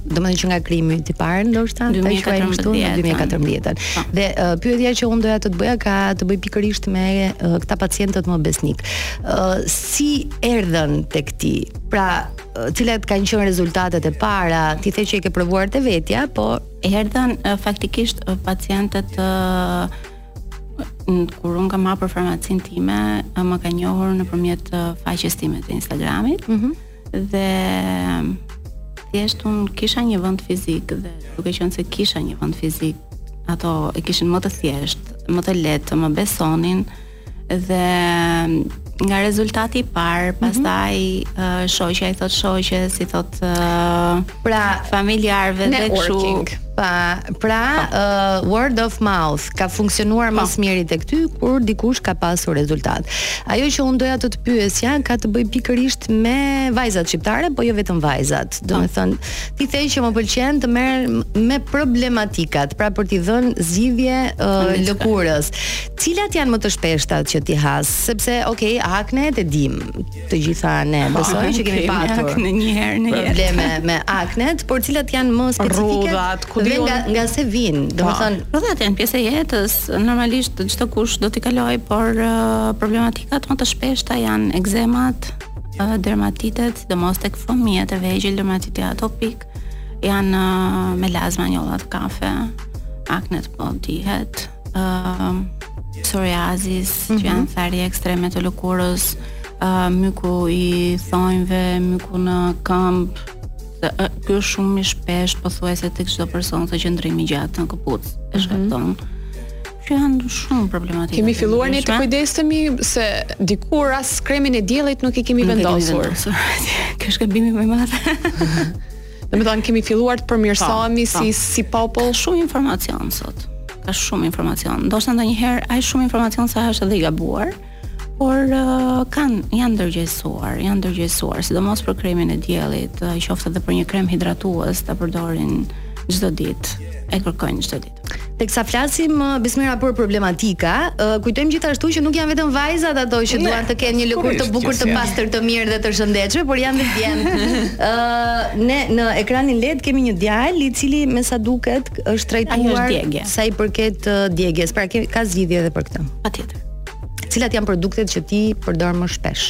E: domethënë që nga kremi i parë ndoshta, ta quajmë kështu në 2014. Po. Dhe uh, pyetja që unë doja të të bëja ka të bëjë pikërisht me uh, këta pacientët më besnikë. Uh, si erdhën tek ti? Pra, uh, cilat kanë qenë rezultatet e para? Ti the që i ke provuar te vetja, po
F: Erdhën faktikisht pacientët kur unë kam hapur farmacinë time, më kanë njohur nëpërmjet faqes time të Instagramit, mm -hmm. dhe thjesht unë kisha një vend fizik, dhe duke qenë se kisha një vend fizik, ato e kishin më të thjeshtë, më të lehtë, më besonin, Dhe nga rezultati i parë, mhm. pastaj mm -hmm. uh, shoqja i thotë shoqes, i thotë uh,
E: pra
F: familjarëve dhe kështu.
E: Pa, pra uh, word of mouth ka funksionuar më po. së miri tek ty kur dikush ka pasur rezultat. Ajo që unë doja të të pyesja ka të bëjë pikërisht me vajzat shqiptare, po jo vetëm vajzat. Domethënë po., ti the që më pëlqen të merrem me problematikat, pra për t'i dhënë zgjidhje uh, lëkurës. Cilat janë më të shpeshtat që ti has? Sepse, ok, aknet e dim. Të gjitha ne po, besojmë që kemi patur
F: akne një herë në jetë.
E: Probleme me aknet, por cilat janë më specifike?
F: Rrudhat, ku
E: dhe nga nga se vijnë. Po. Domethënë,
F: rrudhat janë pjesë e jetës. Normalisht çdokush do t'i kalojë, por uh, problematikat më të shpeshta janë ekzemat, uh, dermatitet, sidomos tek fëmijët e vegjël, dermatiti atopik, janë uh, melazma, njollat kafe, aknet po dihet, ë uh, psoriazis, mm -hmm. që
E: mhm.
F: janë tharje ekstreme të lëkurës, ë uh, myku i thonjve, myku në këmbë, ky është shumë i shpesh pothuajse tek çdo person se qëndrimi i gjatë në këpucë e mhm. shkakton. Mm -hmm që janë shumë problematike.
B: Kemi filluar ne të kujdesemi se dikur as kremin e diellit nuk
F: e kemi
B: vendosur.
F: Ky është gabimi më i madh.
B: Domethënë, kemi filluar të përmirësohemi si, si popull?
F: Ka shumë informacion sot. Ka shumë informacion. Ndoshta ndonjëherë, aq shumë informacion sa është edhe i gabuar, por uh, kanë, janë ndërgjegjësuar, janë ndërgjegjësuar, sidomos për kremin e diellit, uh, qoftë edhe për një krem hidratues ta përdorin çdo ditë, e kërkojnë çdo ditë.
E: Teksa flasim uh, Besmira për problematika, uh, kujtojmë gjithashtu që nuk janë vetëm vajzat ato që duan të kenë një lëkurë të bukur, të pastër, të mirë dhe të shëndetshme, por janë dhe djemtë. Ë uh, ne në ekranin LED kemi një djalë i cili me sa duket është trajtuar sa i përket uh, djegjes, pra ka zgjidhje edhe për këtë.
F: Patjetër.
E: Cilat janë produktet që ti përdor më shpesh?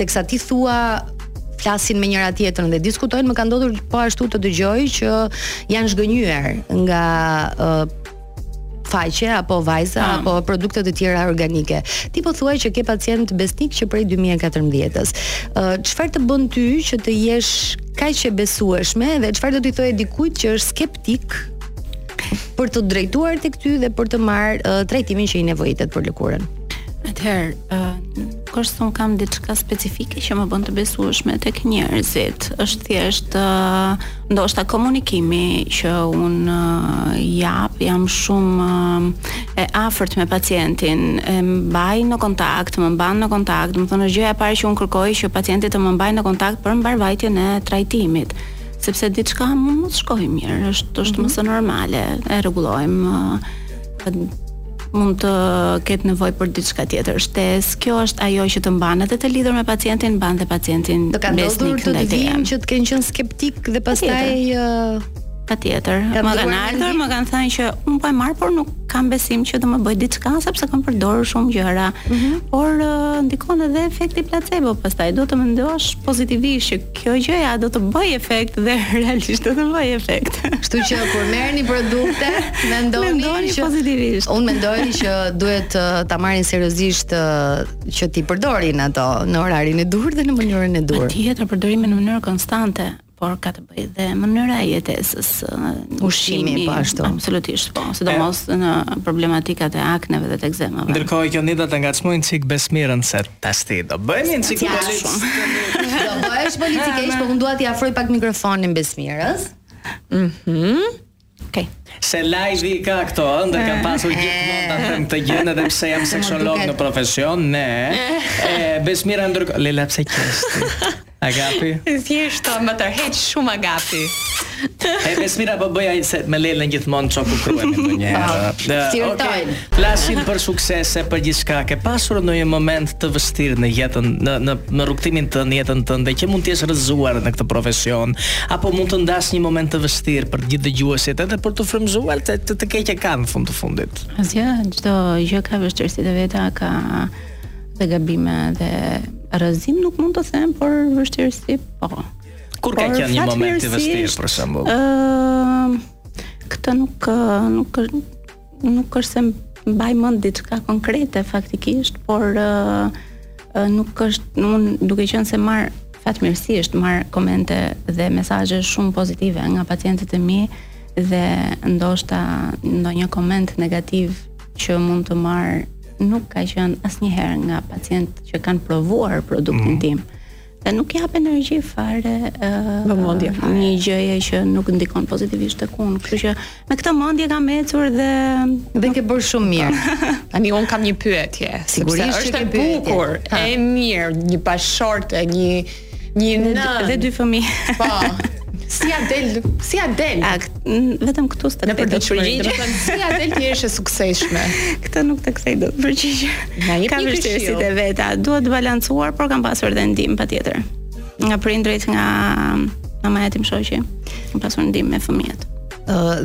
E: teksa ti thua flasin me njëra tjetrën dhe diskutojnë, më ka ndodhur po ashtu të dëgjoj që janë zhgënjyer nga uh, faqe apo vajza ah. apo produkte të tjera organike. Ti po thua që ke pacientë besnikë që prej 2014-s. Çfarë të bën ty që të jesh kaq e besueshme dhe çfarë do t'i thoje dikujt që është skeptik për t'u drejtuar tek ty dhe për të marrë uh, trajtimin që i nevojitet për lëkurën.
F: Atëherë, uh, nuk është se unë kam diçka specifike që më bën të besueshme tek njerëzit, është thjesht uh, ndoshta komunikimi që unë uh, jap, jam shumë uh, e afërt me pacientin, e mbaj në kontakt, më mban në kontakt, domethënë është gjëja e parë që unë kërkoj që pacienti të më mbajë në kontakt për mbarëvajtjen e trajtimit. sepse diçka mund mos shkojë mirë, është është mm -hmm. më se normale, e rregullojmë. mund të ketë nevojë për diçka tjetër shtesë. Kjo është ajo që të mban edhe të lidhur me pacientin, mban dhe pacientin
E: besnik ndaj teje. Të ka ndodhur të të vijnë që të kenë qenë skeptikë dhe pastaj
F: Patjetër, më kanë ardhur, më kanë thënë që unë po e marr, por nuk kam besim që do më bëjë diçka sepse kam përdorur shumë gjëra. Mm -hmm. Por uh, ndikon edhe efekti placebo, pastaj duhet të mendosh pozitivisht që kjo gjëja do të bëjë efekt dhe realisht do të bëjë efekt.
E: Kështu që kur merrni produkte, mendoni,
F: mendoni që pozitivisht.
E: Unë mendoj që duhet uh, ta marrin seriozisht uh, që t'i përdorin ato në orarin e duhur dhe në mënyrën e duhur.
F: Patjetër përdorimi në mënyrë konstante por ka të bëjë dhe mënyra e jetesës, uh,
E: ushqimi po ashtu.
F: Absolutisht po, sidomos në problematikat e akneve dhe të ekzemave.
G: Ndërkohë që ne do ta ngacmojmë çik Besmirën se. Tashti do bëjmë një çik
E: politikë. Do bësh politikë, po unë dua t'i afroj pak mikrofonin Besmirës.
F: Mhm. Okej.
G: Se live i ka këto, ëndërr kam pasur gjithmonë ta them këtë gjë, edhe pse jam seksolog në profesion, ne. E Besmira ndërkohë Lela pse qesh ti? Agapi.
B: Thjesht më tërheq shumë agapi.
G: E Besmira po bëj ai se me Lelën gjithmonë çoç kruhemi ndonjëherë.
E: Okej.
G: Flasim për suksese, për gjithçka. Ke pasur ndonjë moment të vështirë në jetën, në në në rrugëtimin në jetën tënde që mund të jesh rrëzuar në këtë profesion, apo mund të ndash një moment të vështirë për të gjithë dëgjuesit edhe për të frymëzuar të të, tek e kanë fund të fundit.
F: Asgjë, çdo gjë ka vështirësitë e veta, ka dhe gabime dhe rrëzim nuk mund të them, por vështirësi po.
G: Kur ka qenë një moment i vështirë për shembull?
F: Ëm këtë nuk nuk nuk është se mbaj mend diçka konkrete faktikisht, por uh, nuk është unë duke qenë se marr fatmirësisht marr komente dhe mesazhe shumë pozitive nga pacientët e mi dhe ndoshta ndonjë koment negativ që mund të marr nuk ka qenë asnjëherë nga pacientë që kanë provuar produktin mm. tim. Dhe nuk jap energji fare ë
B: uh,
F: një gjëje që nuk ndikon pozitivisht tek unë. Kështu që me këtë mendje kam ecur dhe
E: dhe ke bërë shumë mirë.
B: Tani unë kam një pyetje,
E: sepse
B: është e bukur, e mirë, një bashkëshorte, një Një
F: nënë dhe dy fëmijë.
B: Po. Si ja del, si ja del.
F: A, vetëm këtu s'të
B: kthej dot përgjigje. Po si ja del ti je e suksesshme.
F: Këtë nuk të kthej dot përgjigje.
B: Na jep
F: një. Ka vështirësitë e veta. Duhet balancuar, por kam pasur edhe ndihmë patjetër. Nga prindërit, nga mamaja e tim shoqi, kam pasur ndihmë me fëmijët.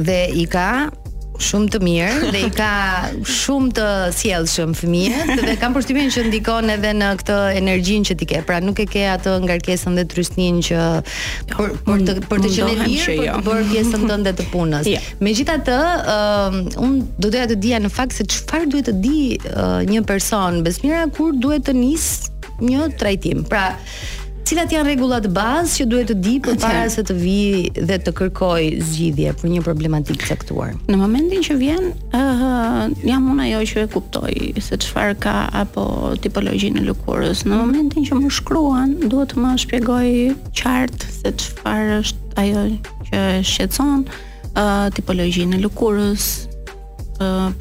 E: dhe i ka shumë të mirë dhe i ka shumë të sjellshëm fëmijët dhe kam përshtypjen që ndikon edhe në këtë energjinë që ti ke. Pra nuk e ke atë ngarkesën dhe trysninë që për për të për të qenë mirë, për të jo. bërë pjesën tënde të punës. Ja.
F: Jo.
E: Megjithatë, ë um, unë do doja të dija në fakt se çfarë duhet të dijë uh, një person Besmira kur duhet të nisë një trajtim. Pra, Cilat janë rregullat bazë që duhet të dijë përpara se të vijë dhe të kërkojë zgjidhje për një problematikë të caktuar?
F: Në momentin që vjen, ë jam unë ajo që e kuptoj se çfarë ka apo tipologjinë e lëkurës. Në momentin që më shkruan, duhet të më shpjegojë qartë se çfarë është ajo që e shqetëson, ë tipologjinë e lëkurës,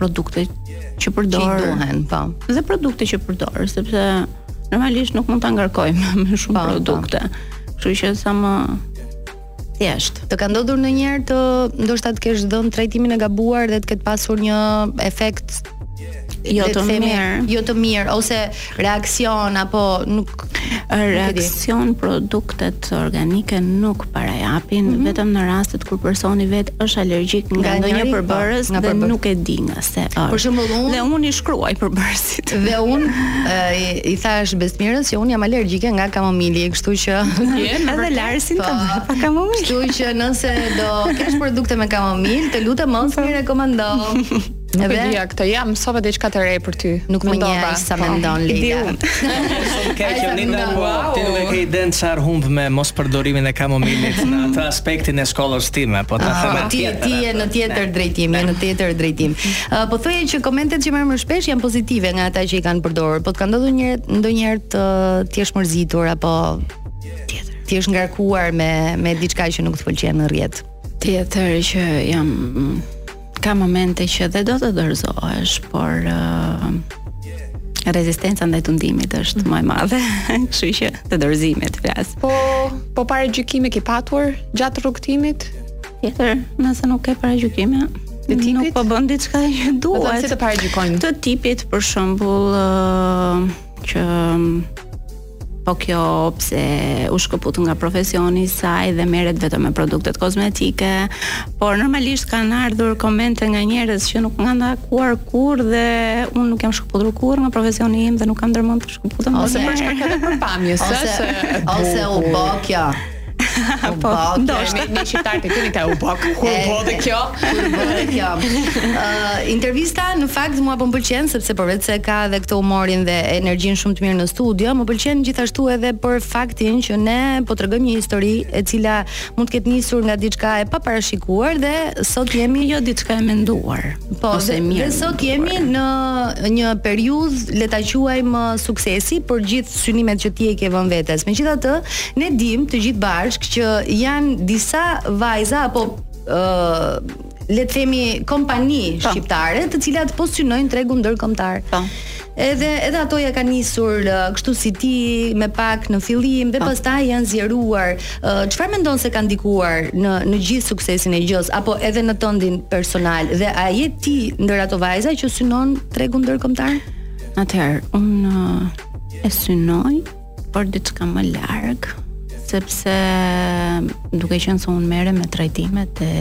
F: produktet që përdor.
E: Që duhen, po.
F: Dhe produktet që përdor, sepse normalisht nuk mund ta ngarkojmë me shumë pa, po, po. produkte. Kështu që sa më thjesht.
E: Të ka ndodhur ndonjëherë të ndoshta të kesh dhënë trajtimin e gabuar dhe të ketë pasur një efekt
F: jo të mirë,
E: jo të mirë ose reaksion apo nuk
F: reaksion produktet organike nuk para japin mm -hmm. vetëm në rastet kur personi vetë është alergjik nga, nga ndonjë po, përbërës nga dhe nuk e di nga se është.
E: Për shembull unë
F: dhe unë i shkruaj përbërësit.
E: Dhe unë i, i thashë Besmirës që unë jam alergjike nga kamomili, kështu që
F: jam edhe Larsin po, ta pa kamomil.
E: Kështu që nëse do kesh produkte me kamomil, të lutem mos po. m'i rekomando.
B: Nuk e dija këtë. Ja, mësova diçka të re për ty.
E: Nuk më njeh sa mendon po. Leila.
G: Shumë keq që
E: Linda
G: po ti nuk e ke idenë çfarë humb me mos përdorimin e kamomilit në atë aspektin e shkollës time, po ta ah, them
E: atë. Ti ti je në tjetër drejtim, je në tjetër drejtim. Ah, po thoje që komentet që merr më shpesh janë pozitive nga ata që i kanë përdorur. Po të ka ndodhur një ndonjëherë të ti jesh mërzitur apo të jesh, ti jesh ngarkuar me me diçka që nuk të pëlqen në rrjet.
F: Tjetër që jam Ka momente që dhe do të dorëzohesh, por uh, rezistenca ndaj tundimit është më e madhe, kështu që të dorëzimit flas.
B: Po, po paragjykime ke patur gjatë rrugëtimit?
F: Tjetër, nëse nuk ke paragjykime,
B: të tipit
F: nuk po bën diçka që duhet.
B: Po se të paragjykojnë.
F: Të tipit për shembull, uh, që Po kjo pse u shkëput nga profesioni i saj dhe merret vetëm me produktet kozmetike, por normalisht kanë ardhur komente nga njerëz që nuk kam takuar kurrë dhe unë nuk jam shkëputur kurrë nga profesioni im dhe nuk kam ndërmend të shkëputem.
B: Ose për shkak të pamjes,
E: ose ose u, po kjo.
F: Po,
B: ndoshta ne shqiptarët e kemi ta u, po kjo.
E: Ku
B: po kjo?
E: Ku po kjo? Ë intervista në fakt mua po më pëlqen sepse përveç se ka edhe këtë humorin dhe energjinë shumë të mirë në studio, më pëlqen gjithashtu edhe për faktin që ne po tregojmë një histori e cila mund të ketë nisur nga diçka e paparashikuar dhe sot jemi
F: jo diçka e menduar.
E: Po,
F: ose
E: dhe,
F: mirë.
E: Dhe sot jemi në një periudhë le ta quajmë uh, suksesi për gjithë synimet që ti e ke vënë vetes. Megjithatë, ne dimë të gjithë bashkë që janë disa vajza apo ë uh, le të themi kompani pa. Po. shqiptare të cilat po synojnë tregun ndërkombëtar.
F: Po.
E: Edhe edhe ato ja kanë nisur kështu si ti me pak në fillim dhe po. pastaj janë zgjeruar. Çfarë mendon se ka ndikuar në në gjithë suksesin e gjës apo edhe në tëndin personal dhe a je ti ndër ato vajza që synon tregun ndërkombëtar?
F: Atëherë, unë e synoj por diçka më larg sepse duke qenë se unë merrem me trajtimet e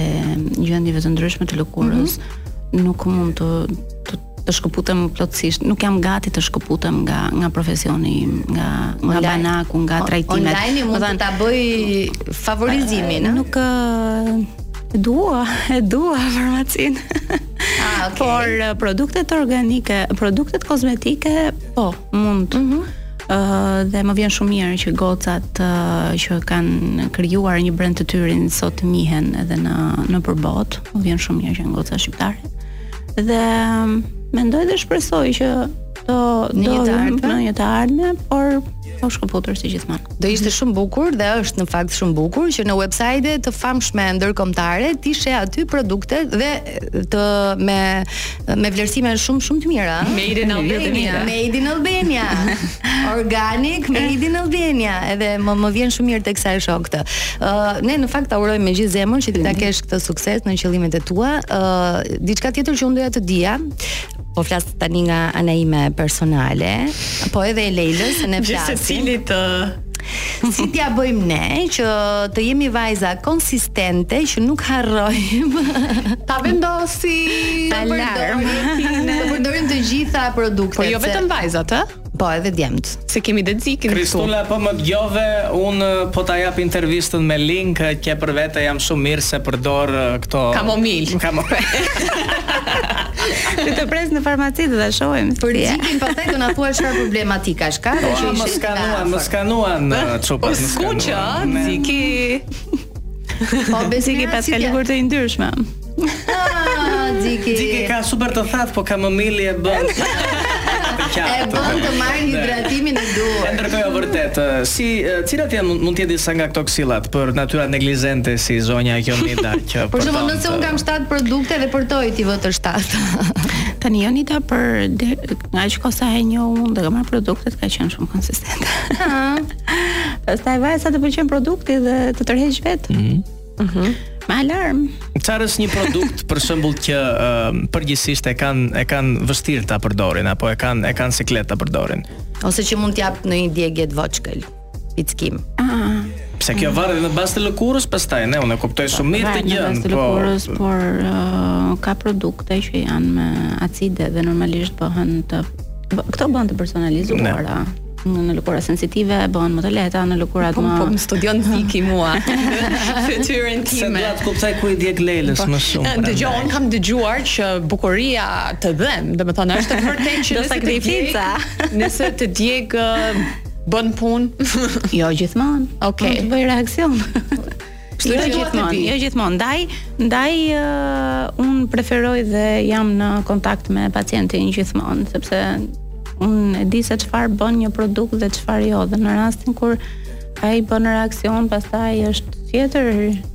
F: gjendjeve të ndryshme të lëkurës, mm -hmm. nuk mund të të të shkëputem plotësisht. Nuk jam gati të shkëputem nga nga profesioni im, nga nga banaku, nga trajtimet.
E: Online mund të ta bëj favorizimin, ëh?
F: Nuk e dua, e dua farmacinë.
E: Ah, okay.
F: Por produktet organike, produktet kozmetike, po, mund.
E: Mhm.
F: Mm uh, dhe më vjen shumë mirë që gocat uh, që kanë krijuar një brand të tyrin sot njihen edhe në nëpër botë. Më vjen shumë mirë që janë goca shqiptare. Dhe um, mendoj dhe shpresoj që do
E: në një të ardhme,
F: në një të ardhme, por pa u shkëputur si gjithmonë.
E: Do ishte shumë bukur dhe është në fakt shumë bukur që në websajte të famshme ndërkombëtare ti sheh aty produkte dhe të me me vlerësime shumë shumë të mira.
B: Made in Albania.
E: Made in Albania. Organic Made in Albania. Edhe më më vjen shumë mirë teksa e shoh këtë. Ëh, ne në fakt ta urojmë me gjithë zemër që ti ta kesh këtë sukses në qëllimet e tua. Ëh, diçka tjetër që unë doja të dija, po flas tani nga ana ime personale, po edhe e Lejlës, se ne flasim.
B: Gjithë secilit
E: Si t'ia bëjmë ne që të jemi vajza konsistente që nuk harrojmë
B: ta
E: vendosim
B: alarm,
E: t'i përdorim të gjitha produktet.
B: Po jo vetëm vajzat, ë?
E: Po, edhe djemt.
B: Se kemi dhe Xhikin këtu.
G: Kristula po më dëgjove, unë po ta jap intervistën me link, që je për vete jam shumë mirë se përdor këto
B: Kamomil.
G: Kamomil.
F: Ty të pres në farmaci dhe shohim.
E: Për Xhikin pastaj do na thua çfarë problematikash ka, po, që
G: më skanuan, më skanuan çupat, më skanuan. Po,
B: skuq, Xhiki.
E: Po,
F: besi që pas kaluar të ndryshme.
E: Ah, Xhiki.
G: Xhiki ka super të thatë, po kamomili e bën.
E: E bën të marrë hidratimin e duhur.
G: Ndërkohë jo vërtet, si cilat janë mund të jenë disa nga këto këshillat për natyra neglizente si zonja Jonida që
E: Për shembull, nëse unë kam 7 produkte dhe përtoj t'i vë të 7.
F: Tani Jonida për ngaqë ka sa e njoh unë dhe ka marrë produktet ka qenë shumë konsistente. Ëh. Pastaj varet sa të pëlqen produkti dhe të tërheq vetë. Mm -hmm.
G: Mhm.
F: Mm me alarm.
G: Çfarë është një produkt për shembull që uh, përgjithsisht e kanë e kanë vështirë ta përdorin apo e kanë e kanë siklet ta përdorin?
E: Ose që mund të japin një djegje të voçkël. Pickim.
F: Ah.
G: Po se kjo varet në bazë të lëkurës, pastaj ne unë e kuptoj shumë mirë këtë
F: gjënë. Në bazë të
G: po.
F: lëkurës, po... por uh, ka produkte që janë me acide dhe normalisht bëhen të këto bëhen të personalizuara. në lëkura sensitive bëhen më të lehta në lëkurat
B: po,
F: më
B: po më studion Xhiki mua fytyrën time
G: se do ta kuptojë ku i djeg Lejlës më shumë
B: dëgjo unë kam dëgjuar që bukuria të dhemb domethënë është e vërtetë që nëse të djeg nëse të djeg bën punë
F: jo gjithmonë okay bën reaksion
B: Pse
F: jo gjithmonë, jo gjithmonë. Ndaj, ndaj uh, unë preferoj dhe jam në kontakt me pacientin gjithmonë, sepse unë e di se çfarë bën një produkt dhe çfarë jo, dhe në rastin kur ai bën reaksion, pastaj është tjetër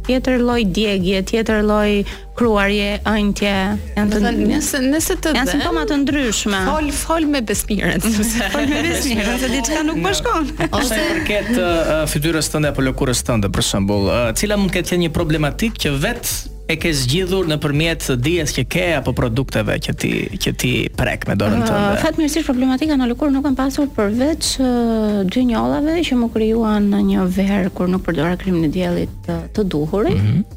F: tjetër lloj djegieje, tjetër lloj kruarje, ënjtje, janë të
B: thënë nëse nëse të
F: janë simptoma të ndryshme.
B: Fol fol me Besmirën, sepse
F: fol me Besmirën, se diçka nuk po shkon.
G: Ose për këtë uh, fytyrës tënde apo lëkurës tënde për shembull, uh, cila mund të ketë qenë një problematikë që vetë e ke zgjidhur nëpërmjet dijes që ke apo produkteve që ti që ti prek me dorën
F: ah,
G: tënde.
F: Uh, Fatmirësisht problematika në lëkurë nuk kam pasur përveç uh, dy njollave që m'u krijuan në një verë kur nuk përdora kremin e diellit të, të
G: duhurin.
B: Mm
G: -hmm.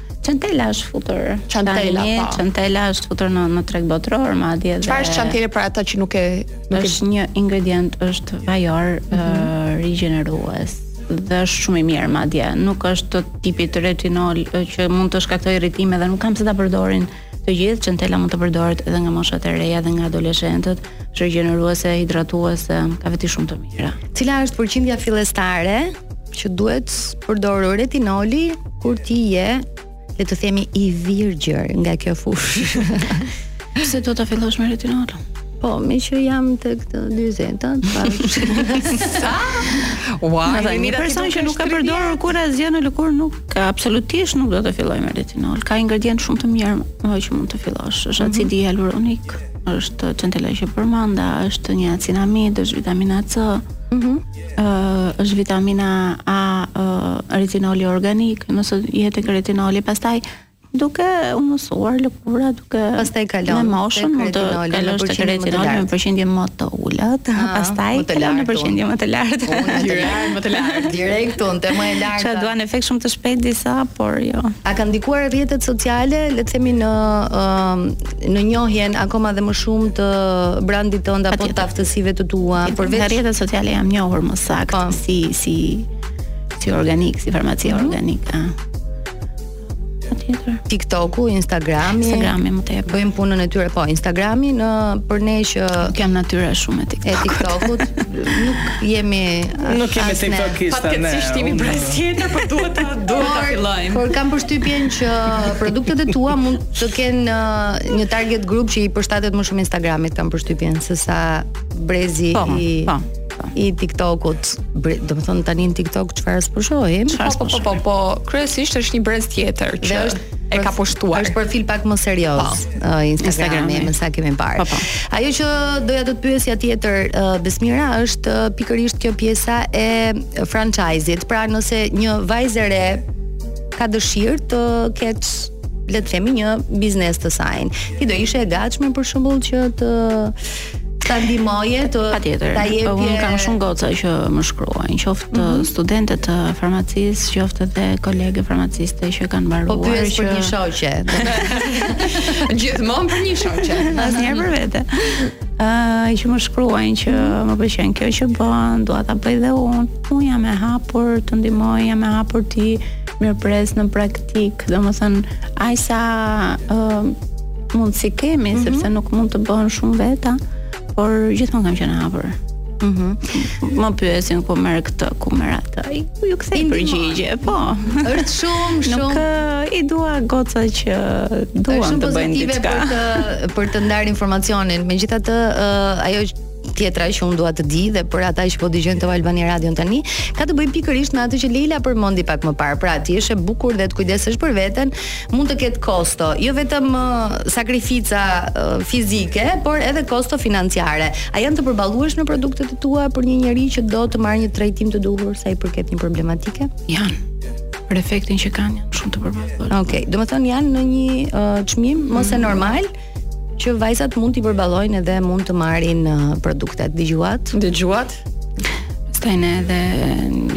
B: Centela është futur.
F: Centela,
B: po.
F: Centela është futur në në treg botëror madje.
B: Çfarë është centela për ata që nuk e nuk e
F: është një ingredient është vajor mm -hmm. uh, rigjenerues dhe është shumë i mirë madje. Nuk është tipi retinol që mund të shkaktojë irritime dhe nuk kanë pse ta përdorin Të gjithë. Centela mund të përdoret edhe nga moshat e reja dhe nga adoleshentët, është rigjeneruese, hidratuese, ka veti shumë të mira.
E: Cila është përqindja fillestare që duhet përdorur retinoli kur ti je le të themi i virgjër nga kjo fushë.
F: Pse do ta fillosh me retinol?
E: Po, meqë jam te këto dyzetat,
B: Sa? Ua,
F: një person që nuk ka përdorur kurrë asgjë në lëkurë nuk Ka absolutisht nuk do të fillojë me retinol. Ka ingredientë shumë të mirë me që mund të fillosh. Është mhm. acidi hialuronik, është centela që përmenda, është niacinamid, është vitamina C. Mhm. Mm uh, është vitamina A, uh, retinoli organik, nëse je tek retinoli, pastaj duke u mësuar lëkura, duke
E: pastaj kalon
F: me moshën mund të kalosh tek retinol me përqindje më të ulët,
E: ah,
F: pastaj kalon në përqindje më të lartë.
E: Unë më të lartë, më të lartë. Direkt unë te më e lartë.
F: Se duan efekt shumë të shpejtë disa, por jo.
E: A kanë ndikuar rrjetet sociale, le të themi në në njohjen akoma dhe më shumë të brandit tënd apo të aftësive të tua? Po,
F: te rrjetet sociale jam njohur më saktë po. si si si organik, si farmacia mhm. organik, a.
E: TikToku, Instagrami,
F: Instagrami më tepër.
E: Bëjmë punën e tyre po, Instagrami në për ne që
F: nuk jam natyra shumë e TikTokut.
E: E
F: TikTokut
E: nuk jemi
G: nuk jemi TikTokista ne.
B: Patjetër jemi për tjetër, por duhet të duhet ta fillojmë.
E: Por kam përshtypjen që produktet e tua mund të kenë uh, një target group që i përshtatet më shumë Instagramit, kam përshtypjen se sa brezi
F: po,
E: i
F: po.
E: i TikTokut. Domethënë tani në TikTok çfarë s'po shohim?
B: Po, po, po, po, po, kryesisht është një brez tjetër që
E: dhe është
B: e ka pushtuar.
E: Është profil pak më serioz po. uh, Instagrami, me sa kemi parë.
F: Po, po.
E: Ajo që doja të të pyesja tjetër uh, Besmira është uh, pikërisht kjo pjesa e franchise-it. Pra nëse një vajzë e re ka dëshirë të ketë le të themi një biznes të sajin. Ti do ishe e gatshme për shembull që të ta ndihmoje ti
F: patjetër.
E: Ta jepje.
F: Po, unë kam shumë goca që më shkruajnë, qoftë
E: mm -hmm.
F: studente të farmacisë, qoftë edhe kolege farmaciste që kanë mbaruar.
E: Po pyes
F: që...
E: për një shoqe.
B: Gjithmonë për një shoqe.
F: Asnjëherë për vete. Ëh, uh, që më shkruajnë që më pëlqen kjo që bën, dua ta bëj dhe unë. Unë jam e hapur të ndihmoj, jam e hapur t'i mirëpres në praktikë, domethënë, aq sa ëh uh, Mundësi kemi, mm -hmm. sepse nuk mund të bëhen shumë veta, por gjithmonë kam qenë hapur. Mhm. Mm më pyesin ku merr këtë, ku merr atë. Iu kthej përgjigje. Po.
E: Është shumë shumë.
F: Nuk uh, i dua goca që duan të bëjnë diçka.
E: Është shumë pozitive për të për të ndarë informacionin. Megjithatë, uh, ajo tjetra që unë dua të di dhe për ata që po dëgjojnë Top Albania Radion tani, ka të bëjë pikërisht me atë që Lejla përmendi pak më parë. Pra, të jesh e bukur dhe të kujdesesh për veten, mund të ketë kosto, jo vetëm uh, sakrifica uh, fizike, por edhe kosto financiare. A janë të përballueshme produktet e tua për një njeri që do të marrë një trajtim të duhur sa i përket një problematike?
F: Janë për efektin që kanë janë shumë të përballuar.
E: Okej, okay, domethënë janë në një uh, çmim uh, më se mm. normal, mm Që vajzat mund t'i përballojnë dhe mund të marrin uh, produktet. Dëgjuat?
B: Dëgjuat?
F: Pastaj ne edhe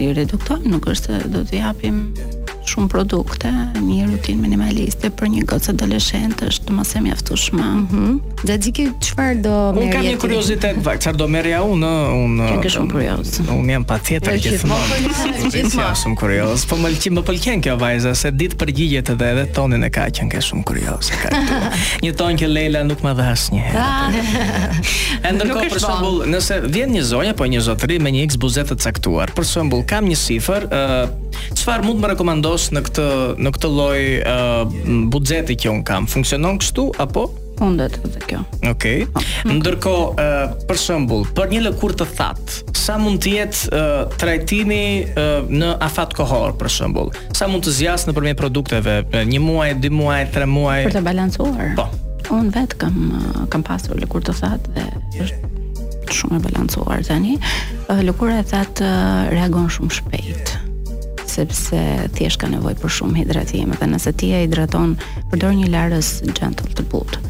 F: i reduktojmë, nuk është se do t'i japim shumë produkte, një rutinë minimaliste për një gocë adoleshente është më se mjaftueshme.
E: Mhm. Mm dhe Dike çfarë do
G: merrja?
E: Unë
G: kam një kuriozitet, çfarë do merrja unë? Unë
F: jam shumë kurioz.
G: Unë jam patjetër
E: gjithmonë.
G: Gjithmonë jam shumë kurioz. Po më lëqi më pëlqen kjo vajza se di të përgjigjet edhe edhe tonin e ka qenë ka shumë kurioz. ose ka një ton që Lejla nuk ma dha asnjëherë. Ah.
B: E
G: ndërkohë për shembull, nëse vjen një zonjë apo një zotëri me një X buxhet të caktuar, për shembull, kam një shifër, çfarë uh, mund të më rekomandosh në këtë në këtë lloj uh, buxheti që unë kam? Funksionon kështu apo
F: mundet dhe kjo.
G: Okej. Okay. Okay. Ndërkohë, uh, për shembull, për një lëkurë të thatë, sa mund të jetë uh, trajtimi uh, në afat kohor për shembull? Sa mund të zgjasë nëpërmjet produkteve? Një muaj, dy muaj, tre muaj.
F: Për të balancuar.
G: Po.
F: Unë vetë kam uh, kam pasur lëkurë të thatë dhe është shumë e balancuar tani. Uh, lëkura e thatë uh, reagon shumë shpejt sepse thjesht ka nevojë për shumë hidratim dhe nëse ti e hidraton, përdor një larës gentle të butë.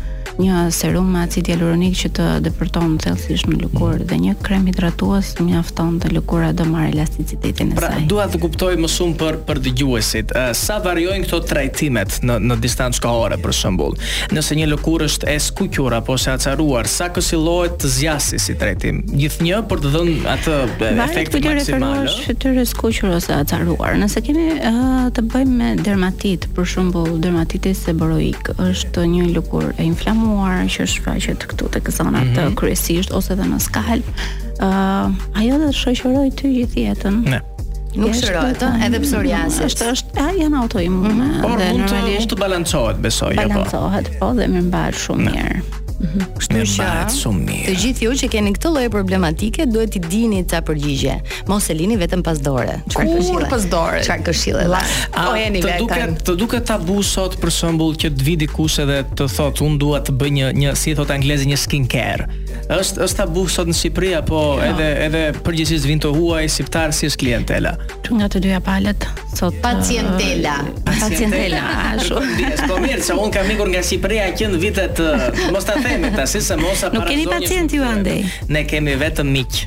F: një serum me acid hialuronik që të depërton thellësisht në lëkurë dhe një krem hidratues mjafton dhe lëkura do marrë elasticitetin e
G: pra,
F: saj.
G: Pra, dua të kuptoj më shumë për për dëgjuesit. Sa variojnë këto trajtimet në në distancë kohore për shembull? Nëse një lëkurë është e skuqur apo e acaruar, sa këshillohet të zgjasë si trajtim? Gjithnjë për të dhënë atë
F: efekt
G: maksimal. Varet
F: të skuqur ose acaruar. Nëse kemi uh, të bëjmë me dermatit, Për shembull, dermatiti seborroik është një lëkurë e inflamuar që shfaqet këtu tek zonat mm
G: -hmm.
F: kryesisht ose edhe në skalp. Ë, uh, ajo do të shoqëroj ty gjithë jetën.
G: Ne.
E: Nuk shërohet,
F: ëh,
E: edhe psoriasis.
F: Është është, a janë autoimune.
G: Mm
F: -hmm.
G: Por mund të mund të balancohet, besoj, apo.
F: Balancohet, po, dhe mirëmbahet shumë mirë. Mhm.
E: Kështu që të gjithë ju që keni këto lloj problematikash duhet t'i dini ca përgjigje. Mos e lini vetëm pas dore. Çfarë këshille?
B: Kur pas dore?
E: Çfarë këshille?
B: Po jeni
G: vetë.
B: Të
G: duket, të duket tabu sot për shembull që të vi dikush edhe të thotë un dua të bëj një një si thotë anglezi një skincare, është është tabu sot në Shqipëri apo jo. edhe edhe përgjithësisht vin të huaj shqiptar si është klientela.
F: Nga të dyja palët sot
E: pacientela.
F: Uh, pacientela ashtu.
G: Po mirë, se un kam ikur nga Shqipëria që në vitet mos ta themi tash se mos
F: apo
G: Nuk
F: keni pacient ju andej.
G: Ne kemi vetëm miq.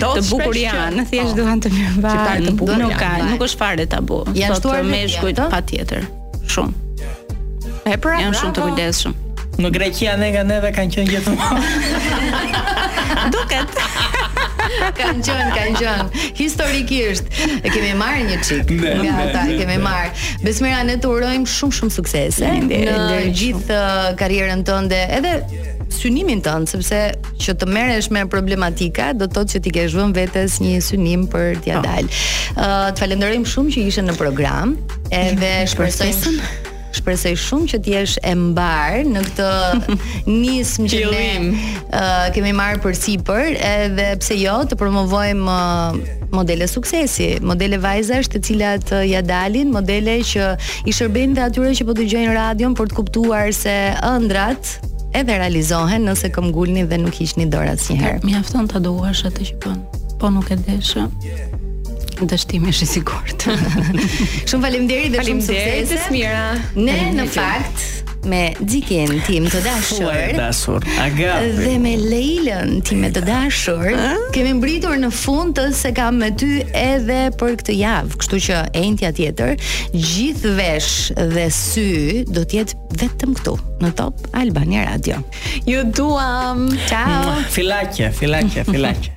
E: Po
G: të
B: bukur
F: janë, thjesht
B: po.
F: duan të
B: mirëmbahen.
F: Nuk ka, nuk është fare tabu.
E: Janë shtuar
F: meshkujt patjetër. Shumë.
B: E pra,
F: janë shumë të kujdesshëm.
G: Në Greqi, andej nga neve kanë qenë gjithmonë.
F: Duket.
E: Kan qen, kan qen. Historikisht e kemi marrë një çik nga ata, e kemi marrë. Besmira ne të urojmë shumë shumë suksese në gjithë uh, karrierën tënde, edhe synimin tënd, sepse që të merresh me problematika, do të thotë që ti i ke vën vetes një synim për t'ia ah. dalë. Ë, uh, të falenderojmë shumë që ishe në program. Edhe shpresoj shpresoj shumë që të jesh e mbar në këtë nismë që ne uh, kemi marrë përsipër edhe pse jo të promovojmë uh, modele suksesi, modele vajzash të cilat uh, ia dalin, modele që i shërbejnë dhe atyre që po dëgjojnë radion për të kuptuar se ëndrrat fakt edhe realizohen nëse këmbgulni dhe nuk hiqni dorë asnjëherë.
F: Mjafton ta duash atë që bën, po nuk e deshe, Dështimi është i sigurt.
E: shumë faleminderit dhe shumë suksese.
B: Faleminderit, Besmira.
E: Ne në fakt me Zikin tim të dashur.
G: Të dashur. Aga.
E: Dhe me Leilën time të dashur. Kemi mbërritur në fund të S'e kam me ty edhe për këtë javë, kështu që e enjtja tjetër, gjithë vesh dhe sy do të jetë vetëm këtu në Top Albania Radio.
B: Ju duam.
E: Ciao.
G: Filaqe, filaqe, filaqe.